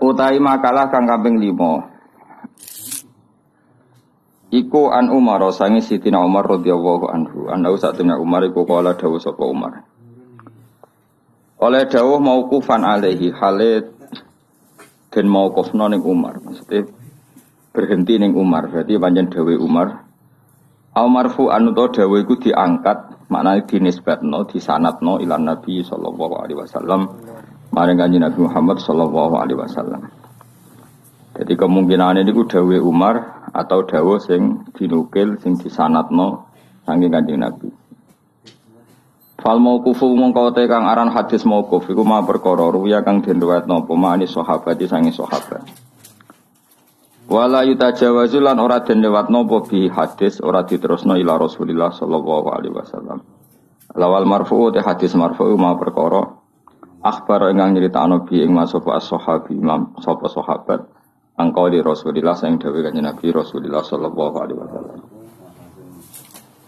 Utai makalah kang kaping 5. Iku an Umar sangi Sitina Umar radhiyallahu anhu. Anda satuna Umar iku kala dawuh sapa Umar. Oleh dawuh kufan alaihi halit dan kofno ning Umar. Maksudnya berhenti ning Umar. Berarti panjang dawuh Umar. Au marfu anu to dawuh iku diangkat, maknane dinisbatno, disanatno ilan Nabi sallallahu alaihi wasallam maring kanjeng Nabi Muhammad sallallahu alaihi wasallam. Jadi kemungkinan ini ku dawe Umar atau dawe sing dinukil sing disanatno saking kanjeng Nabi. Fal mauqufu mongko kang aran hadis mauquf iku ma perkara ruya kang den riwayatno apa mani sahabat sange sahabat. Wala yutajawazu ora den lewatno apa bi hadis ora diterusno ila Rasulillah sallallahu alaihi wasallam. Lawal marfu te hadis marfu ma perkara Akhbar ingkang nyeritakno bi ing masapa as-sahabi imam sapa sahabat angkau di Rasulillah sayang dawuh kanjeng Nabi Rasulillah sallallahu alaihi wasallam.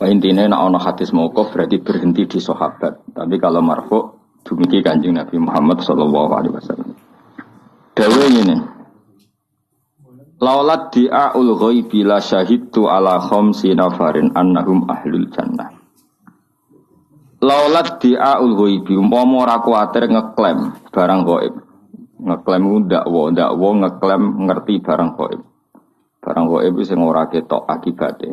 Intinya nak ono hadis mauquf berarti berhenti di sahabat. Tapi kalau marfu dumugi kanjeng Nabi Muhammad sallallahu alaihi wasallam. Dawuh ini Laulat di'aul ghaibi la syahidtu ala khamsi nafarin annahum ahlul jannah. Laulat di'aul ghaibi umpama ora kuwatir ngeklaim barang gaib. Ngeklaim ku dakwa, dakwa ngeklaim ngerti barang gaib. Barang gaib sing ora ketok akibate.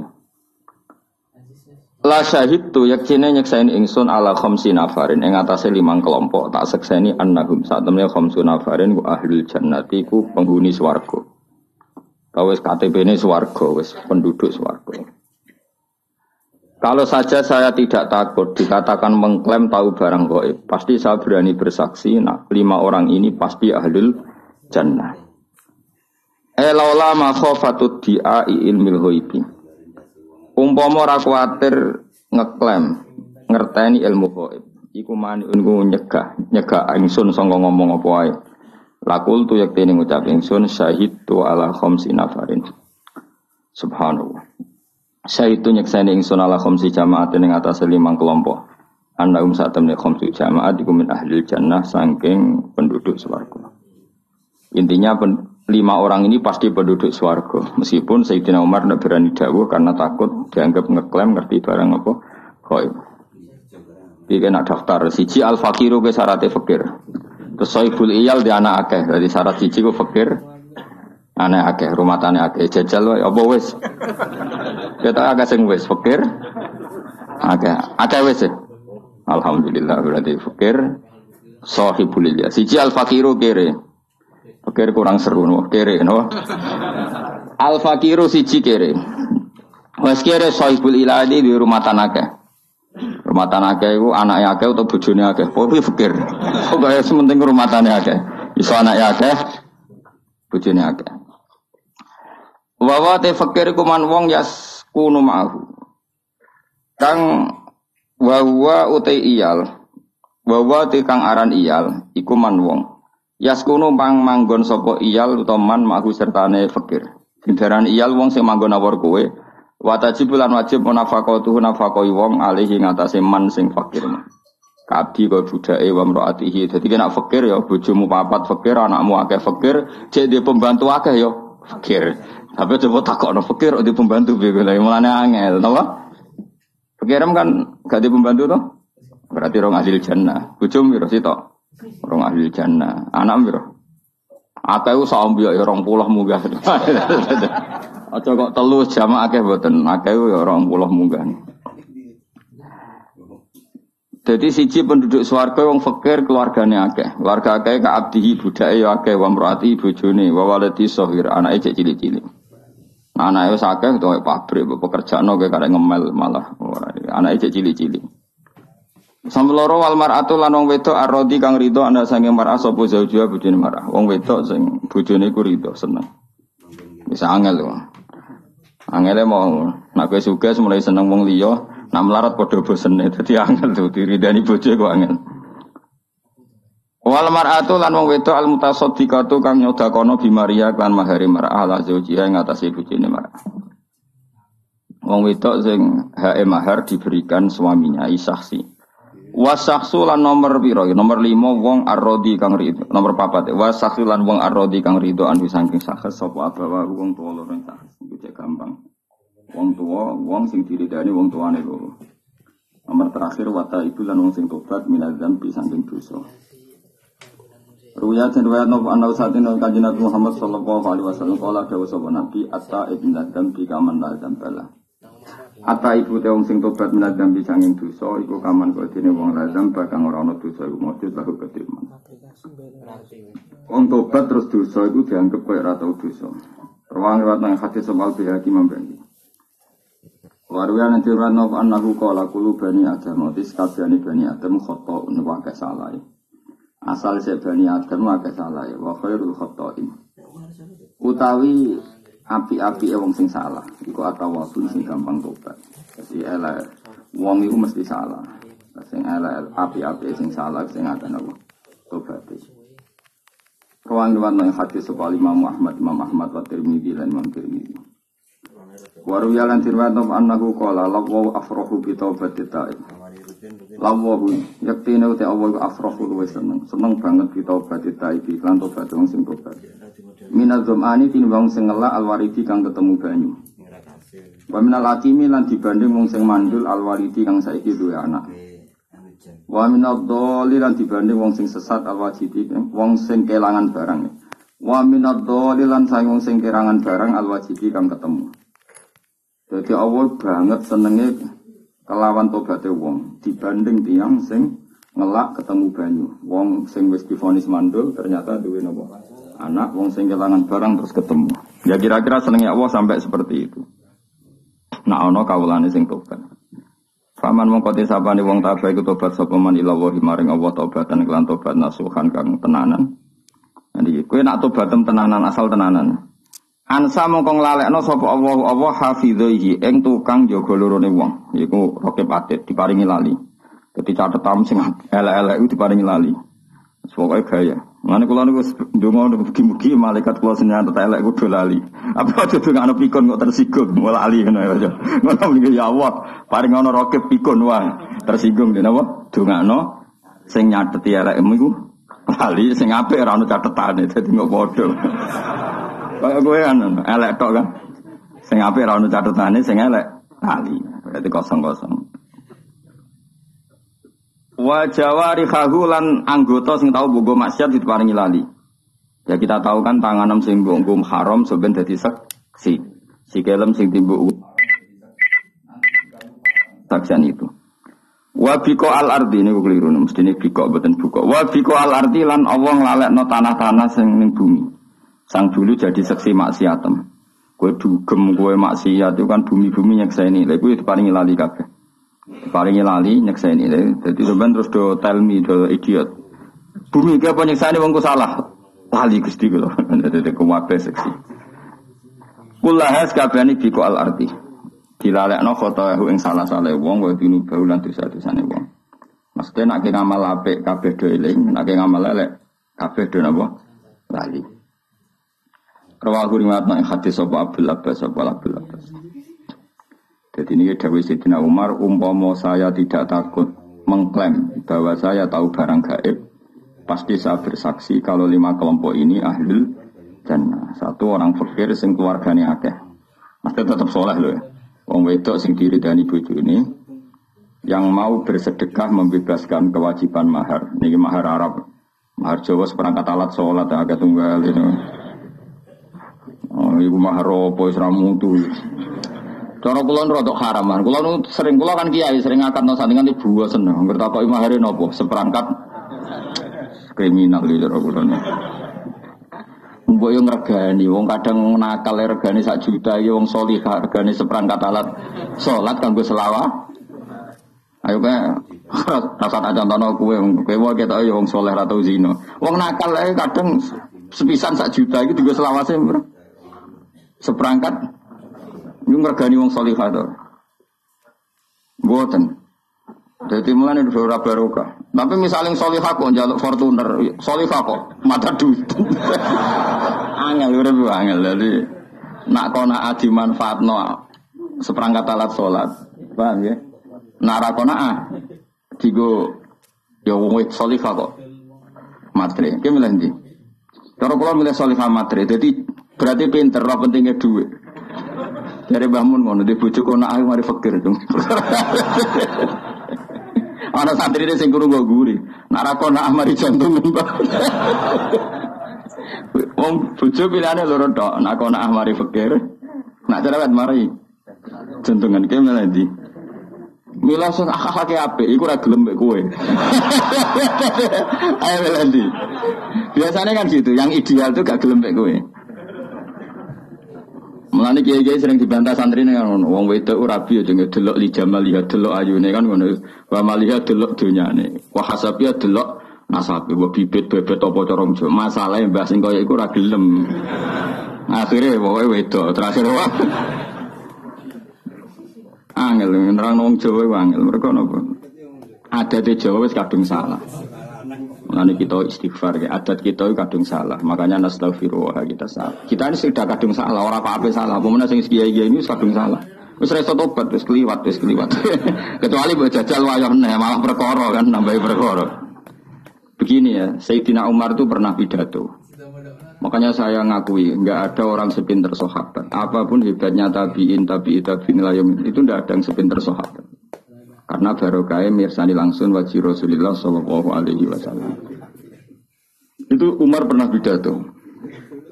La syahid tu yaksine nyeksain ingsun ala khamsi nafarin ing atase limang kelompok tak sekseni annahum saat temne khamsu nafarin ku ahlul jannati ku penghuni swarga. Kawis KTP ini swarga, wis penduduk swarga. Kalau saja saya tidak takut dikatakan mengklaim tahu barang goib, pasti saya berani bersaksi. Nah, lima orang ini pasti ahlul jannah. Elaula makhofatut di'ai ilmil hoibi. Umpama ora kuatir ngeklaim ngerteni ilmu goib. Iku mani ungu nyegah, nyegah ingsun sangka ngomong apa wae. Lakul tu yaktini ngucap ingsun syahid tu ala khamsi nafarin. Subhanallah. Saya itu nyekseni ingsun ala khomsi jamaat yang atas limang kelompok. Anda um saat temen khomsi jamaat min ahli jannah sangking penduduk swarga. Intinya pen, lima orang ini pasti penduduk swarga. Meskipun Sayyidina Umar tidak berani dawuh karena takut dianggap ngeklaim ngerti barang apa koi. Iki nak daftar siji al fakiru ke syarat fakir. Terus soibul iyal di anak akeh. Jadi syarat siji ku fakir, aneh akeh, rumah tane akeh. Jajal wae apa wis? Kita agak sing wis fakir. Agak agak wis. Alhamdulillah berarti fakir sahibul ilya. Siji al fakiru kere. Fakir kurang seru no, kere no. Al fakiru siji kere. Wes kere sahibul iladi di rumah tanake. Rumah tanake itu anaknya akeh atau bojone akeh. Pokoke fakir. Pokoke sementing rumah tanake akeh. Iso anaknya akeh, bojone akeh. Wawa te fakir kuman wong yas kunu ma'ahu. Kang wawa utai iyal, wawa te kang aran iyal, iku man wong. Yaskunu pang manggon sopo iyal utawa man ma'ahu sertane fakir. Sindaran iyal wong sing manggon awor kowe, wajib bulan wajib munafaqatuhu nafaqoi wong alihi ngatasé man sing fakir. Kabdi kau budake wa mraatihi. Dadi kena fakir ya bojomu papat fakir, anakmu akeh fakir, dia pembantu akeh ya fakir. Tapi coba takut no fakir di pembantu begitu lagi mulanya angel, tahu Fakiram kan gak di pembantu tuh, berarti orang ahli jannah. Bujum biro sih toh, orang ahli jannah. Anak biro. Aku sambil ya orang pulau munggah. Aja kok telu jamaah akeh boten, akeh ya orang pulau munggah. Jadi siji penduduk swarga wong fakir keluargane akeh. Keluarga akeh ka abdihi budake ya akeh wa mraati bojone sahir anake cek cilik-cilik. Anak itu sakit tuh pabrik, pekerjaan oke karena ngemel malah. Anak itu cili-cili. Sampai loro wal mar'atu lan wedok arrodi kang rido anda sange mar'ah sapa zaujua bojone mar'ah. Wong wedok sing bojone ku rido seneng. Bisa angel lho. Angele mau nak sugih mulai seneng wong liya, nak melarat padha bosene. Dadi angel tuh diridani bojo ku angel. Wal mar'atu lan wong wedok al mutasaddiqatu kang nyodakono bi Maria kan mahari mar'ah la zaujiha ing atase bojone mar'ah. Wong wedok sing hae mahar diberikan suaminya isaksi. Wasaksu lan nomor piro? Nomor lima wong arrodi kang rido. Nomor papat. Wasaksu lan wong arrodi kang rido anu saking sakes sapa abawa wong tuwa loro sakes. Iku gampang. Wong tua, wong sing diridani wong tuane loro. Nomor terakhir wata itu lan wong sing tobat minadzam bi saking dosa. Ruya dan riwayat nopo anau saat ini kajian Nabi Muhammad Sallallahu Alaihi Wasallam kala dawa sapa Nabi atta ibn Adam bi kaman la bala. Ata ibu te wong sing tobat minat dambi sanging dosa iku kaman kok dene wong lazam bakang ora ana dosa iku mujud lahu ketiman. Wong tobat terus dosa iku dianggap koyo ora tau dosa. Ruang riwayat nang hadis soal bihaki membagi. Waruya nanti rano annahu qala kulu bani adam otis kabehane bani adam khata wa salah. Asal se bani adam wa salah wa khairul khata'in. Utawi api-api wong sing salah. Iku waktu sing gampang tobat. Jadi elek wong iku mesti salah. Sing elek api-api sing salah sing ada apa? Tobat. Kawan kawan yang hati sekali Imam Muhammad, Imam Ahmad, wa Tirmidzi dan Imam Tirmidzi. Waru yalan tirwan tom annahu qala lawu afrahu bi taubati ta'ib. Lawu yaktine uti Allah afrahu luwes seneng. Seneng banget bi taubati ta'ib lan tobat wong sing tobat. Minal domani tinimbang sing ngelak alwaridi kang ketemu banyu. Wa minal hakimi lan dibanding wong sing mandul alwaridi kang saiki duwe anak. Wa minal doli lan dibanding wong sing sesat alwajidi wong sing kelangan barang. Wa minal doli lan saing wong sing kelangan barang alwajidi kang ketemu. Jadi awal banget senenge kelawan tobaté wong dibanding tiang sing ngelak ketemu banyu. Wong sing wis difonis mandul ternyata duwe nopo? anak wong sing kelangan barang terus ketemu. Ya kira-kira senengnya Allah sampai seperti itu. Nah ono kawulane sing tobat. Faman mongko disapane wong tabah iku tobat sapa man ila wa maring Allah tobatan kelan tobat nasuhan kang tenanan. Jadi kowe nak tobat tenanan asal tenanan. Ansa mongko nglalekno sapa Allah Allah hafidhihi ing tukang jaga lorone wong. Iku rokep atit diparingi lali. Jadi catatan sing elek-elek itu diparingi lali. Pokoknya gaya. Mana kalau niku dongo mugi-mugi malaikat kula senyata elek kudu lali. Apa aja dongakno pikun kok tersinggung malah lali ngono ya. Ngono mriki ya Allah, paring ana rokep pikun wae tersinggung dene apa? Dongakno sing nyateti elekmu iku lali sing apik ora ono catetane dadi kok. Kaya kowe kan elek tok kan. Sing apik ora ono catetane sing elek lali. Berarti kosong-kosong. Wa jawari lan anggota sing tahu bogo maksiat diparingi lali. Ya kita tahu kan tanganem sing mbok haram seben dadi seksi. Sikelem sing timbuk saksian itu. Wa biko al ardi ini keliru mesti ini biko beten buka. Wa biko al ardi lan Allah nglalekno tanah-tanah sing ning bumi. Sang dulu jadi seksi maksiatem. Kue dugem kue maksiat itu kan bumi-bumi nyekseni. Lha kuwi diparingi lali kabeh. Paling lali nyeksa ini jadi sebenarnya terus do tell me do idiot. Bumi ke apa nyeksa ini wongku salah. Lali gusti gitu jadi kuwabe seksi kulahas kabehane biko al arti dilalekno khotoyahu ing salah salah wong wa dinu baulan dosa-dosane wong. Maksudnya nak ngamal apik kabeh do eling nak ngamal elek kabeh do napa? Lali Rawahu riwayat nang hadis sapa Abdul Abbas sapa Abdul Abbas jadi ini Dawi Sidina Umar, umpama saya tidak takut mengklaim bahwa saya tahu barang gaib, pasti saya bersaksi kalau lima kelompok ini ahlul dan satu orang fakir sing keluarganya akeh. Mesti tetap soleh loh ya. Wong wedok sing diri dan ibu ini yang mau bersedekah membebaskan kewajiban mahar. Ini mahar Arab. Mahar Jawa seperangkat alat sholat agak tunggal itu. Oh, ibu mahar apa isramu tuh. Cara kulon rodok haraman. Kulon sering kulon kan kiai sering no sandingan di buah seneng. Bertakwa imah hari nopo seperangkat kriminal gitu cara kulon. Mbok yang regani, wong kadang nakal regani sak juta, ya wong solihah regani seperangkat alat sholat gue selawah. Ayo kayak rasa aja contohno kue, kue mau kita ya wong soleh atau zino. Wong nakal eh kadang sepisan sak juta itu juga selawase seperangkat ini ngergani wong. Buatan. Jadi mulai itu suara barokah. Tapi misalnya solihah kok jaluk Fortuner, solihah kok mata duit. angel bu angel. Jadi nak kona adi manfaat no seperangkat alat sholat. Paham ya? Nara kona ah. Tigo Ya wong solihah kok. Matre. Ki milih? Cara kula milih solihah matre. Jadi berarti pinter, ora pentingnya duit. Dari bangun ngono di bojo kono ayu mari fakir dong. Ana santri ini sing guru gue guri. Nak ra kono mari jantung Wong bojo pilihane loro tok. Nak kono mari fakir. Nak cerewet mari jantungan ki malah di. Mila sing akak-akake apik iku ora gelem kowe. Ayo Melandi. Biasanya kan gitu, yang ideal tuh gak gelem kowe. Mulane kiai-kiai sering dibantah santri nih kan wong wedok ora rabi aja delok li jamal lihat delok ayune kan ngono. Wa malihat delok dunyane. Wa hasabiya delok nasabe wa bibit bebet apa cara njo. Masalahe mbah sing kaya iku ora gelem. Pokoke wedok terakhir wah. Angel nerang wong Jawa angel mereka napa? Adat Jawa wis kadung salah. Mulane kita istighfar ya, adat kita itu kadung salah. Makanya nastaghfirullah kita salah. Kita ini sudah kadung salah, orang apa-apa salah. Pemenang sing kiai ini kadung salah. Wis reso tobat, wis keliwat, wis keliwat. Kecuali buat jajal wayah nih, malah perkara kan nambahi perkara. Begini ya, Sayyidina Umar itu pernah pidato. Makanya saya ngakui, nggak ada orang sepinter sahabat. Apa pun hebatnya tabiin, tabi'i, tabi'in, itu nggak ada yang sepinter sahabat. Karena barokah mirsani langsung wajib Rasulullah Shallallahu Alaihi Wasallam. Itu Umar pernah pidato.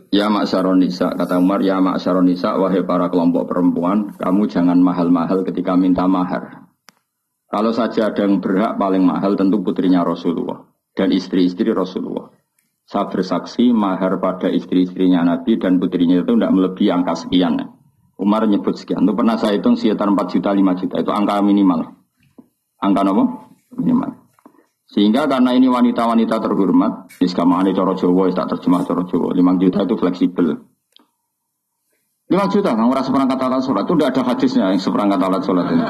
Ya mak Nisa, kata Umar, ya mak Nisa, wahai para kelompok perempuan, kamu jangan mahal-mahal ketika minta mahar. Kalau saja ada yang berhak paling mahal tentu putrinya Rasulullah dan istri-istri Rasulullah. Saya bersaksi mahar pada istri-istrinya Nabi dan putrinya itu tidak melebihi angka sekian. Umar nyebut sekian. Itu pernah saya hitung sekitar 4 juta, 5 juta. Itu angka minimal. Angka apa? Minimal. Sehingga karena ini wanita-wanita terhormat, iskamane coro Jawa, tak terjemah coro Jawa, 5 juta itu fleksibel. 5 juta, merasa seperangkat alat sholat, itu tidak ada hadisnya yang seperangkat alat sholat ini.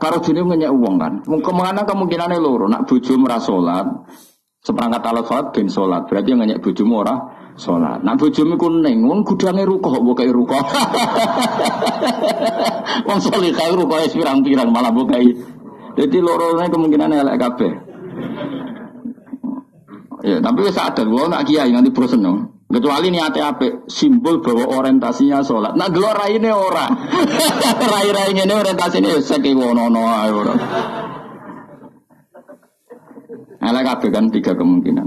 Kalau jenis ngenyek uang kan, ke mana kemungkinannya loro, nak buju merasa sholat, seperangkat alat sholat bin sholat, berarti ngenyek buju murah sholat. Nak bojomu kuning, wong gudangnya rukoh, bukai rukoh. wong solih kaya rukoh es pirang-pirang malah bukai. Jadi lorongnya kemungkinan elek kabeh. Ya, tapi wis sadar gua nak kiai nanti bosen dong. Kecuali niatnya apa? Simbol bahwa orientasinya sholat. Nah, dulu raine ora. Rai-rai ini orientasinya seki wono no ora. Elek kabeh kan tiga kemungkinan.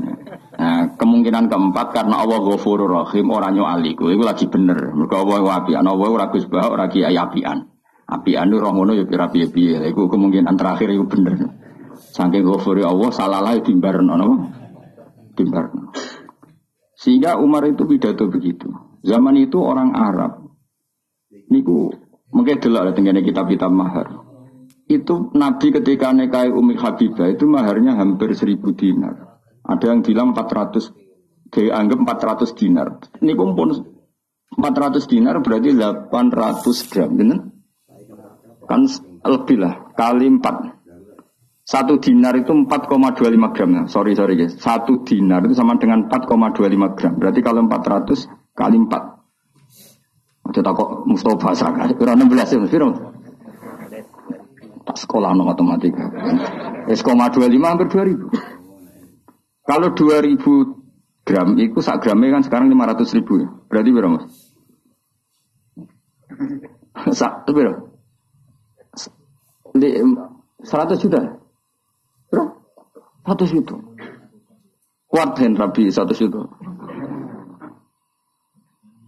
Nah, kemungkinan keempat karena Allah Ghafurur Rahim orang nyuali ku itu lagi bener. Mergo Allah apian, Allah ora Gus Bah ora kiai apian. Apian itu roh ngono ya pira piye-piye. Iku kemungkinan terakhir itu bener. Saking Ghafur Allah salah lah timbarno napa? Timbarno. Sehingga Umar itu pidato begitu. Zaman itu orang Arab niku mungkin delok tengene kitab-kitab mahar. Itu Nabi ketika nikahi Umi Habibah itu maharnya hampir seribu dinar. Ada yang bilang 400 dianggap 400 dinar. Ini pun 400 dinar berarti 800 gram, benar? Kan lebih lah, kali 4. Satu dinar itu 4,25 gram. Ya. Sorry, sorry guys. Satu dinar itu sama dengan 4,25 gram. Berarti kalau 400 kali 4. Kita kok Mustafa Saka. Kira 16 ya, Mas Tak sekolah no matematika. S,25 hampir 2000. Kalau 2000 gram, itu sak gramnya kan sekarang 500 ribu ya. Berarti berapa mas? Sak, itu berapa? 100 juta? Berapa? 100 juta. Kuat dan rabi 100 juta.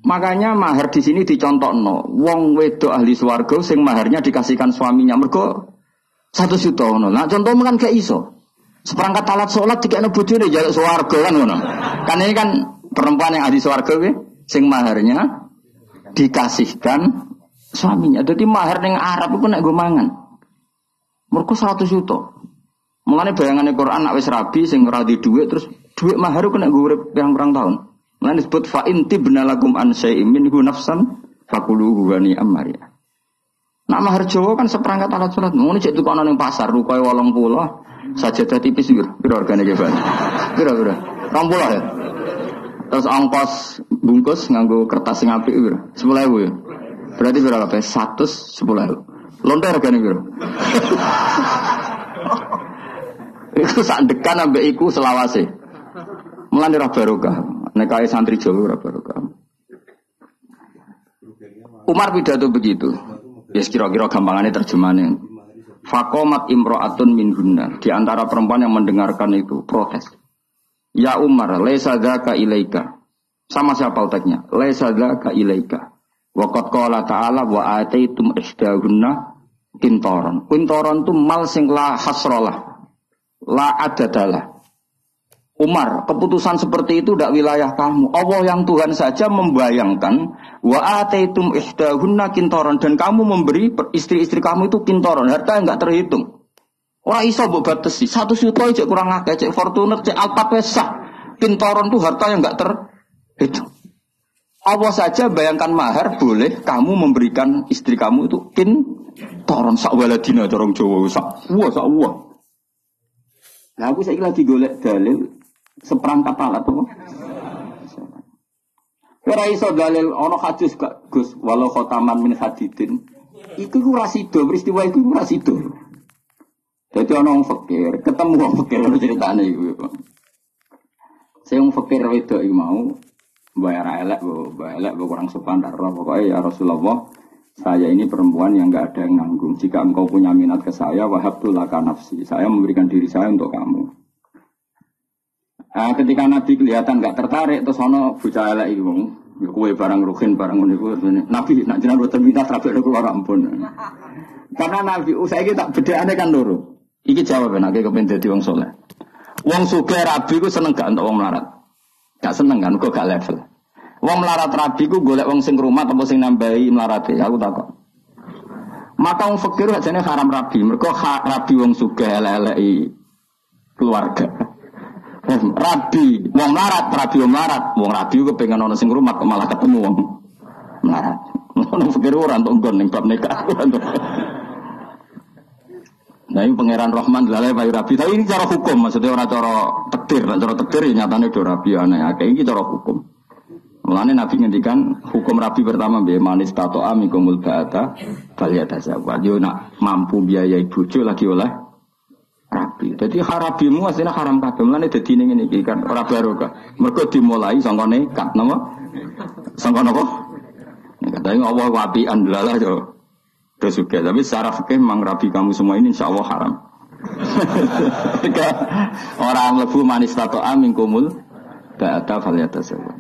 Makanya mahar di sini dicontoh no. Wong wedok ahli swargo sing maharnya dikasihkan suaminya mergo satu juta no. Nah contoh kan kayak iso. Seperangkat alat sholat tiga anak nih jaluk suwargo kan ngono. Kan ini kan perempuan yang ada suwargo ke, sing maharnya dikasihkan suaminya. Jadi mahar yang Arab itu naik gomangan. Mereka satu juta. Mulane bayangannya Quran nak wis rabi sing ora di duit terus duit mahar kena gue yang berang tahun. Mulane disebut fa inti benalakum an syai'in minhu nafsan fakuluhu wa ni'am Nak mahar Jawa kan seperangkat alat sholat. Ngono cek tukono ning pasar rukoe 80 Sajadah tipis bir, bir organ iki, Pak. Piro piro? 20 ya. Terus ongkos bungkus nganggo kertas sing apik piro? 10.000 ya. Berarti berapa kabeh? 110.000. Lontar regane piro? Iku sandekan ambek iku selawase. Mulane ra barokah. Nek kaya santri Jawa ra barokah. Umar pidato begitu. Ya yes, kira-kira gampangannya terjemahannya. Fakomat imro'atun min hunna. Di antara perempuan yang mendengarkan itu protes. Ya Umar, lesa ka ilaika. Sama siapa letaknya? Lesa ka ilaika. Waqat qala ta'ala wa ataitum isdahunna kintoron. Kintoron itu mal sing la hasrolah. La adadalah. Umar, keputusan seperti itu tidak wilayah kamu. Allah yang Tuhan saja membayangkan wa ataitum ihdahunna kintoron dan kamu memberi istri-istri kamu itu kintoron, harta yang nggak terhitung. Orang iso mbok batesi, satu juta aja kurang akeh, cek Fortuner, cek Alfa Pesa. Kintoron itu harta yang nggak terhitung. Allah saja bayangkan mahar boleh kamu memberikan istri kamu itu kintoron sak waladina corong Jawa sak. Wah sak wah. Nah aku saya lagi golek dalil seperangkat alat tuh. Ora iso dalil ana hadis gak Gus walau khotaman min hadidin. Iku ku rasido, peristiwa iku ku rasido. Jadi ana wong fakir, ketemu wong fakir ceritane iku. Saya wong fakir wedok iku mau bayar elek, bayar elek kurang sopan darah pokoknya ya Rasulullah saya ini perempuan yang nggak ada yang nanggung. Jika engkau punya minat ke saya, wahab laka nafsi. Saya memberikan diri saya untuk kamu. Nah, ketika Nabi kelihatan nggak tertarik, terus ono bocah elek iku. Ya kue barang ruhin barang iku. Nabi nak jenengan boten minat rapi niku ora ampun. Karena Nabi usai iki tak bedekane kan loro. Iki jawab nek kepen dadi wong soleh. Wong sugih rabi ku seneng gak untuk wong melarat. Gak seneng kan kok gak level. Wong melarat rabi ku golek wong sing rumah atau sing nambahi melarate. Aku takut. Maka wong fakir ajane haram rabi. Mergo rabi wong sugih elek-eleki keluarga. Rabi, wong marat, rabi wong marat, wong rabi kepengen ono sing rumah malah ketemu wong marat. Ono pikir ora untuk nggon ning bab nikah. Nah ini pangeran Rahman lalai bayi rabi. Tapi ini cara hukum, maksudnya orang cara tekdir, cara tekdir ya nyatanya do rabi aneh. Kayak ini cara hukum. Mulane Nabi ngendikan hukum rabi pertama be manis tato amikumul ba'ata bal yatazawwaj. Yo nak mampu biayai bojo lagi oleh rabi. Jadi harabimu aslinya haram kabeh. Mulane dadi ning ngene iki kan ora barokah. Mergo dimulai sangka nekat napa? Sangka napa? Nekat. Tapi Allah wabi andlalah yo. Terus juga, tapi secara fikih memang rabi kamu semua ini insya Allah haram. Orang lebu manis tato amin kumul, ba'ata faliyata sewa.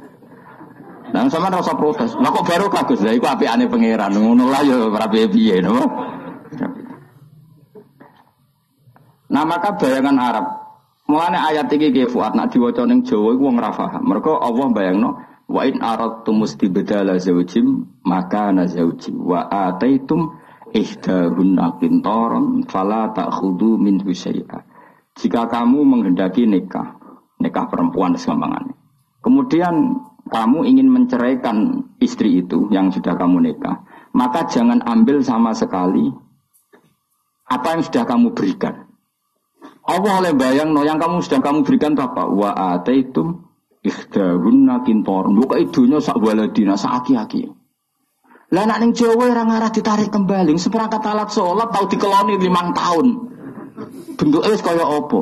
Nah, sama rasa protes. Lah kok baru kagus lah, api aneh pangeran. Ngono lah yo rabi piye, napa? Nah maka bayangan Arab. Mulane ayat iki ke Fuad nak diwaca ning Jawa iku wong ora paham. Mergo Allah bayangno wa in aradtum mustibdala zawjim maka na zawji wa ataitum ihdahunna qintaran fala ta'khudhu min syai'a. Jika kamu menghendaki nikah, nikah perempuan segampangannya. Kemudian kamu ingin menceraikan istri itu yang sudah kamu nikah, maka jangan ambil sama sekali apa yang sudah kamu berikan. Allah oleh bayang no yang kamu sudah kamu berikan apa? Wa ataitum ikhdahunna kintor. Buka idunya sak waladina sak aki-aki. Lah nak ning Jawa ora ngarah ditarik kembali. Seperangkat alat sholat tahu dikeloni limang tahun. Bentuknya wis kaya apa?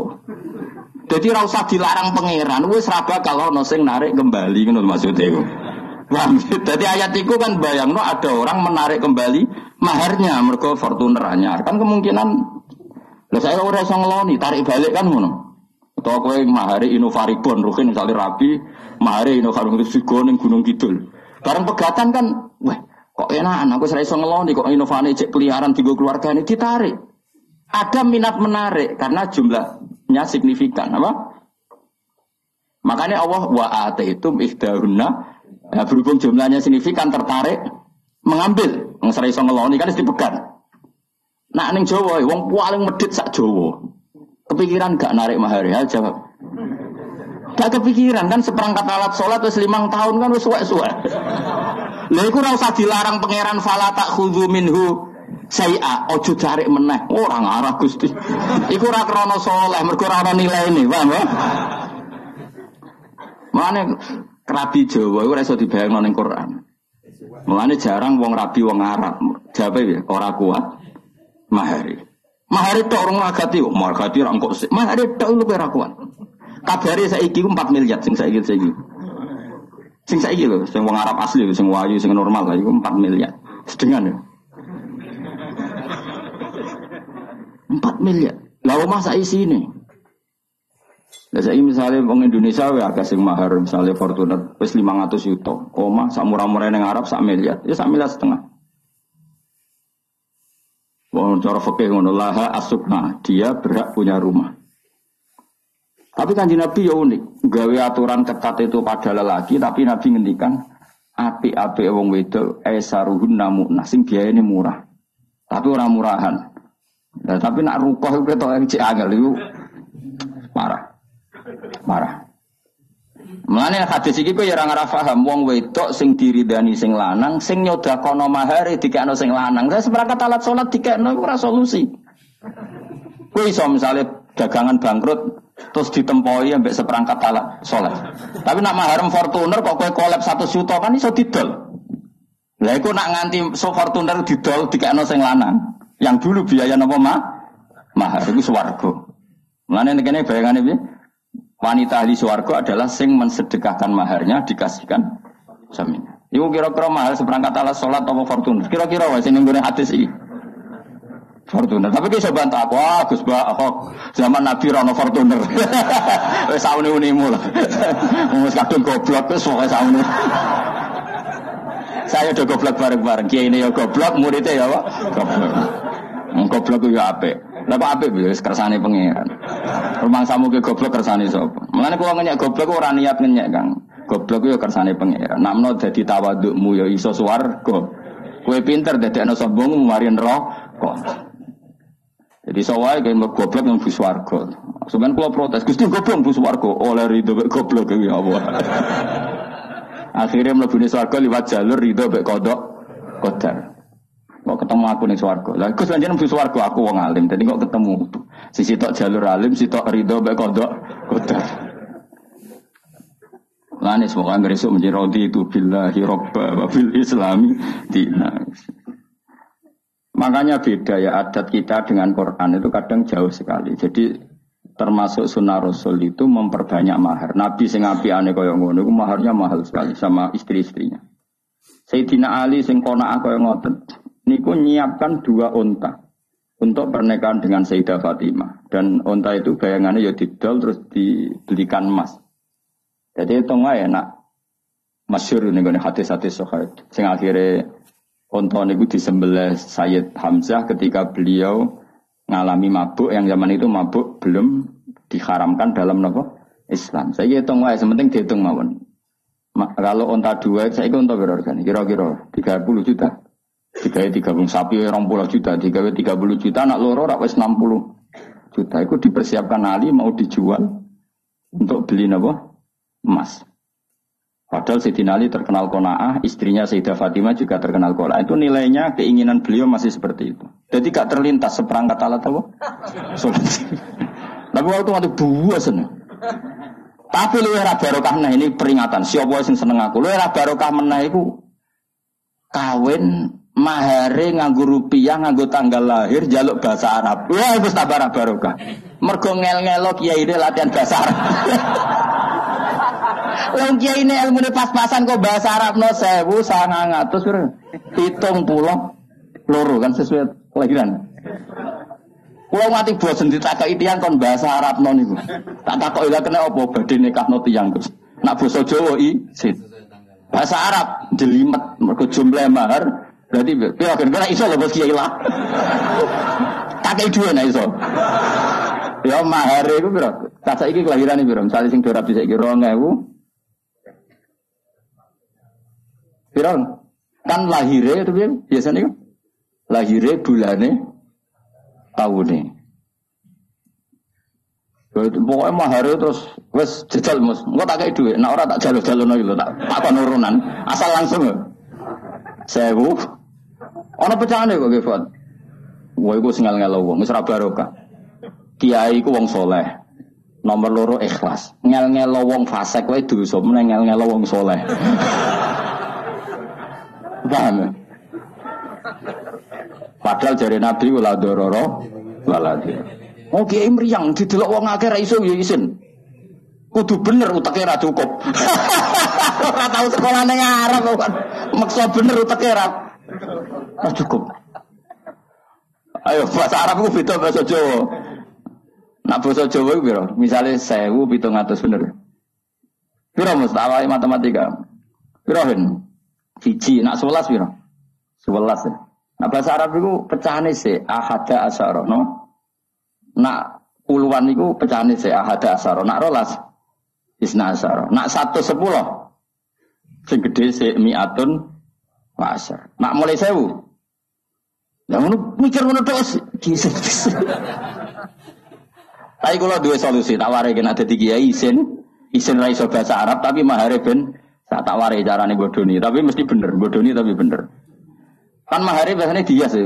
Jadi ora dilarang pangeran, wis ra bakal ono sing narik kembali ngono maksudnya iku. Jadi ayat itu kan bayangno ada orang menarik kembali maharnya mergo Fortuner anyar. Kan kemungkinan lah saya ora iso ngeloni, tarik balik kan ngono. Atau kowe mahari Inovaribon, rukin misalnya rapi, mahari Inovaribon Sigo ning Gunung Kidul. Barang pegatan kan, wah kok enak, aku saya iso ngeloni, kok Inovane cek peliharaan tiga keluarga ini ditarik. Ada minat menarik karena jumlahnya signifikan, apa? Makanya Allah wa itu ihdahunna nah, berhubung jumlahnya signifikan tertarik mengambil, nggak iso ngeloni kan dipegang. Nak ning Jawa, wong paling medit sak Jawa. Kepikiran gak narik mahar ya jawab. Gak kepikiran kan seperangkat alat sholat wis limang tahun kan wis suwe-suwe. Lha iku ora usah dilarang pangeran fala tak khudhu minhu saya ojo cari meneh orang arah Gusti. Iku ora krana saleh, mergo ora ana nilaine, paham ya? Mane rabi Jawa iku ora iso dibayangno ning Quran. Mulane jarang wong rabi wong Arab. Jawabe ya ora kuat mahari. Mahar itu orang magati, oh, magati orang kok sih. Mahar itu lu perakuan. Kabare saiki ku 4 miliar sing saiki saiki. Sing saiki lho, sing wong Arab asli, sing wayu, sing normal lah iku 4 miliar. Sedengan ya. 4 miliar. Lah omah sak isine. Lah saiki misalnya wong Indonesia ya agak sing mahar misalnya Fortuner wis 500 juta. Omah sak murah-murah ning Arab sak miliar, ya sak miliar setengah. Wong cara fikih ngono laha asukna, dia berhak punya rumah. Tapi kan Nabi ya unik, gawe aturan ketat itu pada lelaki, tapi Nabi ngendikan api-api wong wedok esaruhun namu nasing ini murah. Tapi orang murahan. Nah, tapi nak rukoh itu ketok yang angel itu marah. Marah. Mulane hadis iki kowe ya ora ngarah paham wong wedok sing diridani sing lanang sing nyodakono mahare dikekno sing lanang. Saya seperangkat alat salat dikekno iku ora solusi. Kowe iso misale dagangan bangkrut terus ditempoi ambek seperangkat alat sholat. Tapi nak maharam Fortuner kok kue kolab satu juta kan iso didol. Lah iku nak nganti so Fortuner didol dikekno sing lanang. Yang dulu biaya napa mah? Mahar iku swarga. Mulane kene bayangane piye? Wanita ahli swarga adalah sing mensedekahkan maharnya dikasihkan suaminya. Iku kira-kira mahal seperangkat alat sholat atau Fortuner. Kira-kira wae sing nggone hadis iki. Fortuner. Tapi kita bantah aku, ah Gus Ba, aku zaman Nabi Rono Fortuner. Wes saune unimu lah. Wes kadung goblok wis pokoke saune. Saya udah goblok bareng-bareng. Kiai ini ya goblok, muridnya ya Pak. Goblok. Goblok itu ya apik. Kok apik wis kersane pangeran. Rumah samu ke goblok kersane sapa? Mulane kula ngenyek goblok ora niat ngenyek, Kang. Goblok itu ya kersane pangeran. Namno dadi tawadukmu ya iso swarga. Kowe pinter sombong mari neraka. Jadi sawai kayak goblok yang bus warga. Sebenarnya kalau protes, gusti goblok bus warga. Oleh ridho bek goblok ya Allah. Akhirnya melebu warga lewat jalur ridho bek kodok kodar. Kok ketemu aku nih swarga. Lah Gus lanjut bus warga aku wong alim. Jadi kok ketemu sisi tok jalur alim, sisi tok ridho bek kodok kodar. Lani semoga ngerisuk menjadi rodi itu billahi robba wa bil islami dina. Makanya beda ya adat kita dengan Quran itu kadang jauh sekali. Jadi termasuk sunnah Rasul itu memperbanyak mahar. Nabi sing api ane ngono itu maharnya mahal sekali sama istri-istrinya. Sayyidina Ali sing kona kaya ngoten niku nyiapkan dua unta untuk pernikahan dengan Sayyidah Fatimah dan unta itu bayangannya ya didol terus dibelikan emas. Jadi itu nggak enak. Masyur nih hadis-hadis sohail. Sing akhirnya Onto niku disembelih Sayyid Hamzah ketika beliau ngalami mabuk yang zaman itu mabuk belum diharamkan dalam nopo Islam. Saya hitung wae, sementing dihitung mawon. kalau onta dua, saya kira onta berapa Kira-kira 30 juta. Tiga tiga puluh sapi orang puluh juta, tiga tiga puluh juta, anak loro rakyat enam puluh juta. Itu dipersiapkan Ali mau dijual untuk beli nopo emas. Padahal Sayyidina Ali terkenal kona'ah, istrinya Sayyidah Fatimah juga terkenal kona'ah. Itu nilainya, keinginan beliau masih seperti itu. Jadi gak terlintas seperangkat alat apa? Tapi waktu waktu buah seneng. Tapi lu era barokah nah ini peringatan. Siapa sing seneng aku? Lu era barokah menah itu kawin mahare nganggo rupiah nganggo tanggal lahir jaluk bahasa Arab. Wah, wis tabar barokah. Mergo ngel-ngelok ya ini latihan bahasa Arab. Wong kiai ini ilmu pas-pasan kok bahasa Arab no sewu sangat ngatus hitung pulau loro kan sesuai kelahiran. Pulau mati bosen ditakai tiang kon bahasa Arab non itu. Tak takut ilah kena apa badhe nikah no tiang terus. Nak basa Jawa i sit. Bahasa Arab jelimet mergo jumlah mahar berarti pira kira iso lho bos kiai lah. Kakek dua nah iso. Ya mahar itu pira? Tak saiki kelahiran iki pira? Misale sing dora bisa iki 2000 Pirang? Kan lahirnya itu biasanya kan lahirnya bulannya tahunnya. Pokoknya mahar terus wes jajal mus. Enggak tak kayak duit. Nah orang tak jalur jalur lagi tak tak penurunan. Asal langsung. Sewu. Ono pecahan kok Gifat. Wah, iku singal ngelo wong, wis barokah. Kiai ku wong soleh. Nomor loro ikhlas. Ngel ngelo wong fasik wae dosa, meneng ngel ngelo wong soleh. Paham? Padahal dari Nabi ulah dororo waladi. Oh kiai meriang didelok wong akeh ra iso ya isin. Kudu bener uteke ra cukup. Ora tau sekolahane Arab kan. Maksa bener uteke ra cukup. Ayo bahasa Arab ku beda bahasa Jawa. Nak bahasa Jawa ku piro? Misale 1000 700 bener. Piro mustawa matematika? Piro hen? Siji nak 11 piro? 11 ya. Nah bahasa Arab itu pecahane se ahada asaro no. Nak puluhan itu pecahane se ahada asaro. Nak rolas isna asaro. Nak satu sepuluh sing gede se miatun pasar. Nak mulai sewu Ya ngono mikir ngono terus. Tapi kalau dua solusi tak warai kena jadi kiai isin, isin rai bahasa Arab tapi mahare ben tak tak warai carane bodoni, tapi mesti bener bodoni tapi bener. Kan mahare biasanya dia sih,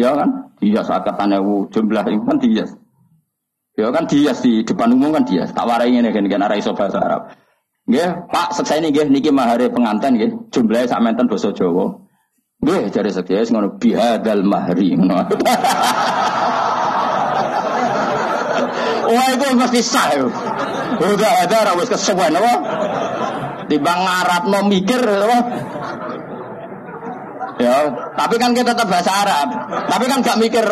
ya kan? Dia saat katanya jumlah itu kan dia. Ya kan dia di depan umum kan dia. Tak warai ini kan kan rai bahasa Arab. Ya, Pak, saya ini niki mahare pengantin nggih, jumlahnya sak menten basa Jawa. Gue cari sekian ngono bihadal mahri Wah itu mesti sah Udah ada rawes kesuwen apa? Di bang Arab mau mikir apa? Ya, tapi kan kita tetap bahasa Arab. Tapi kan gak mikir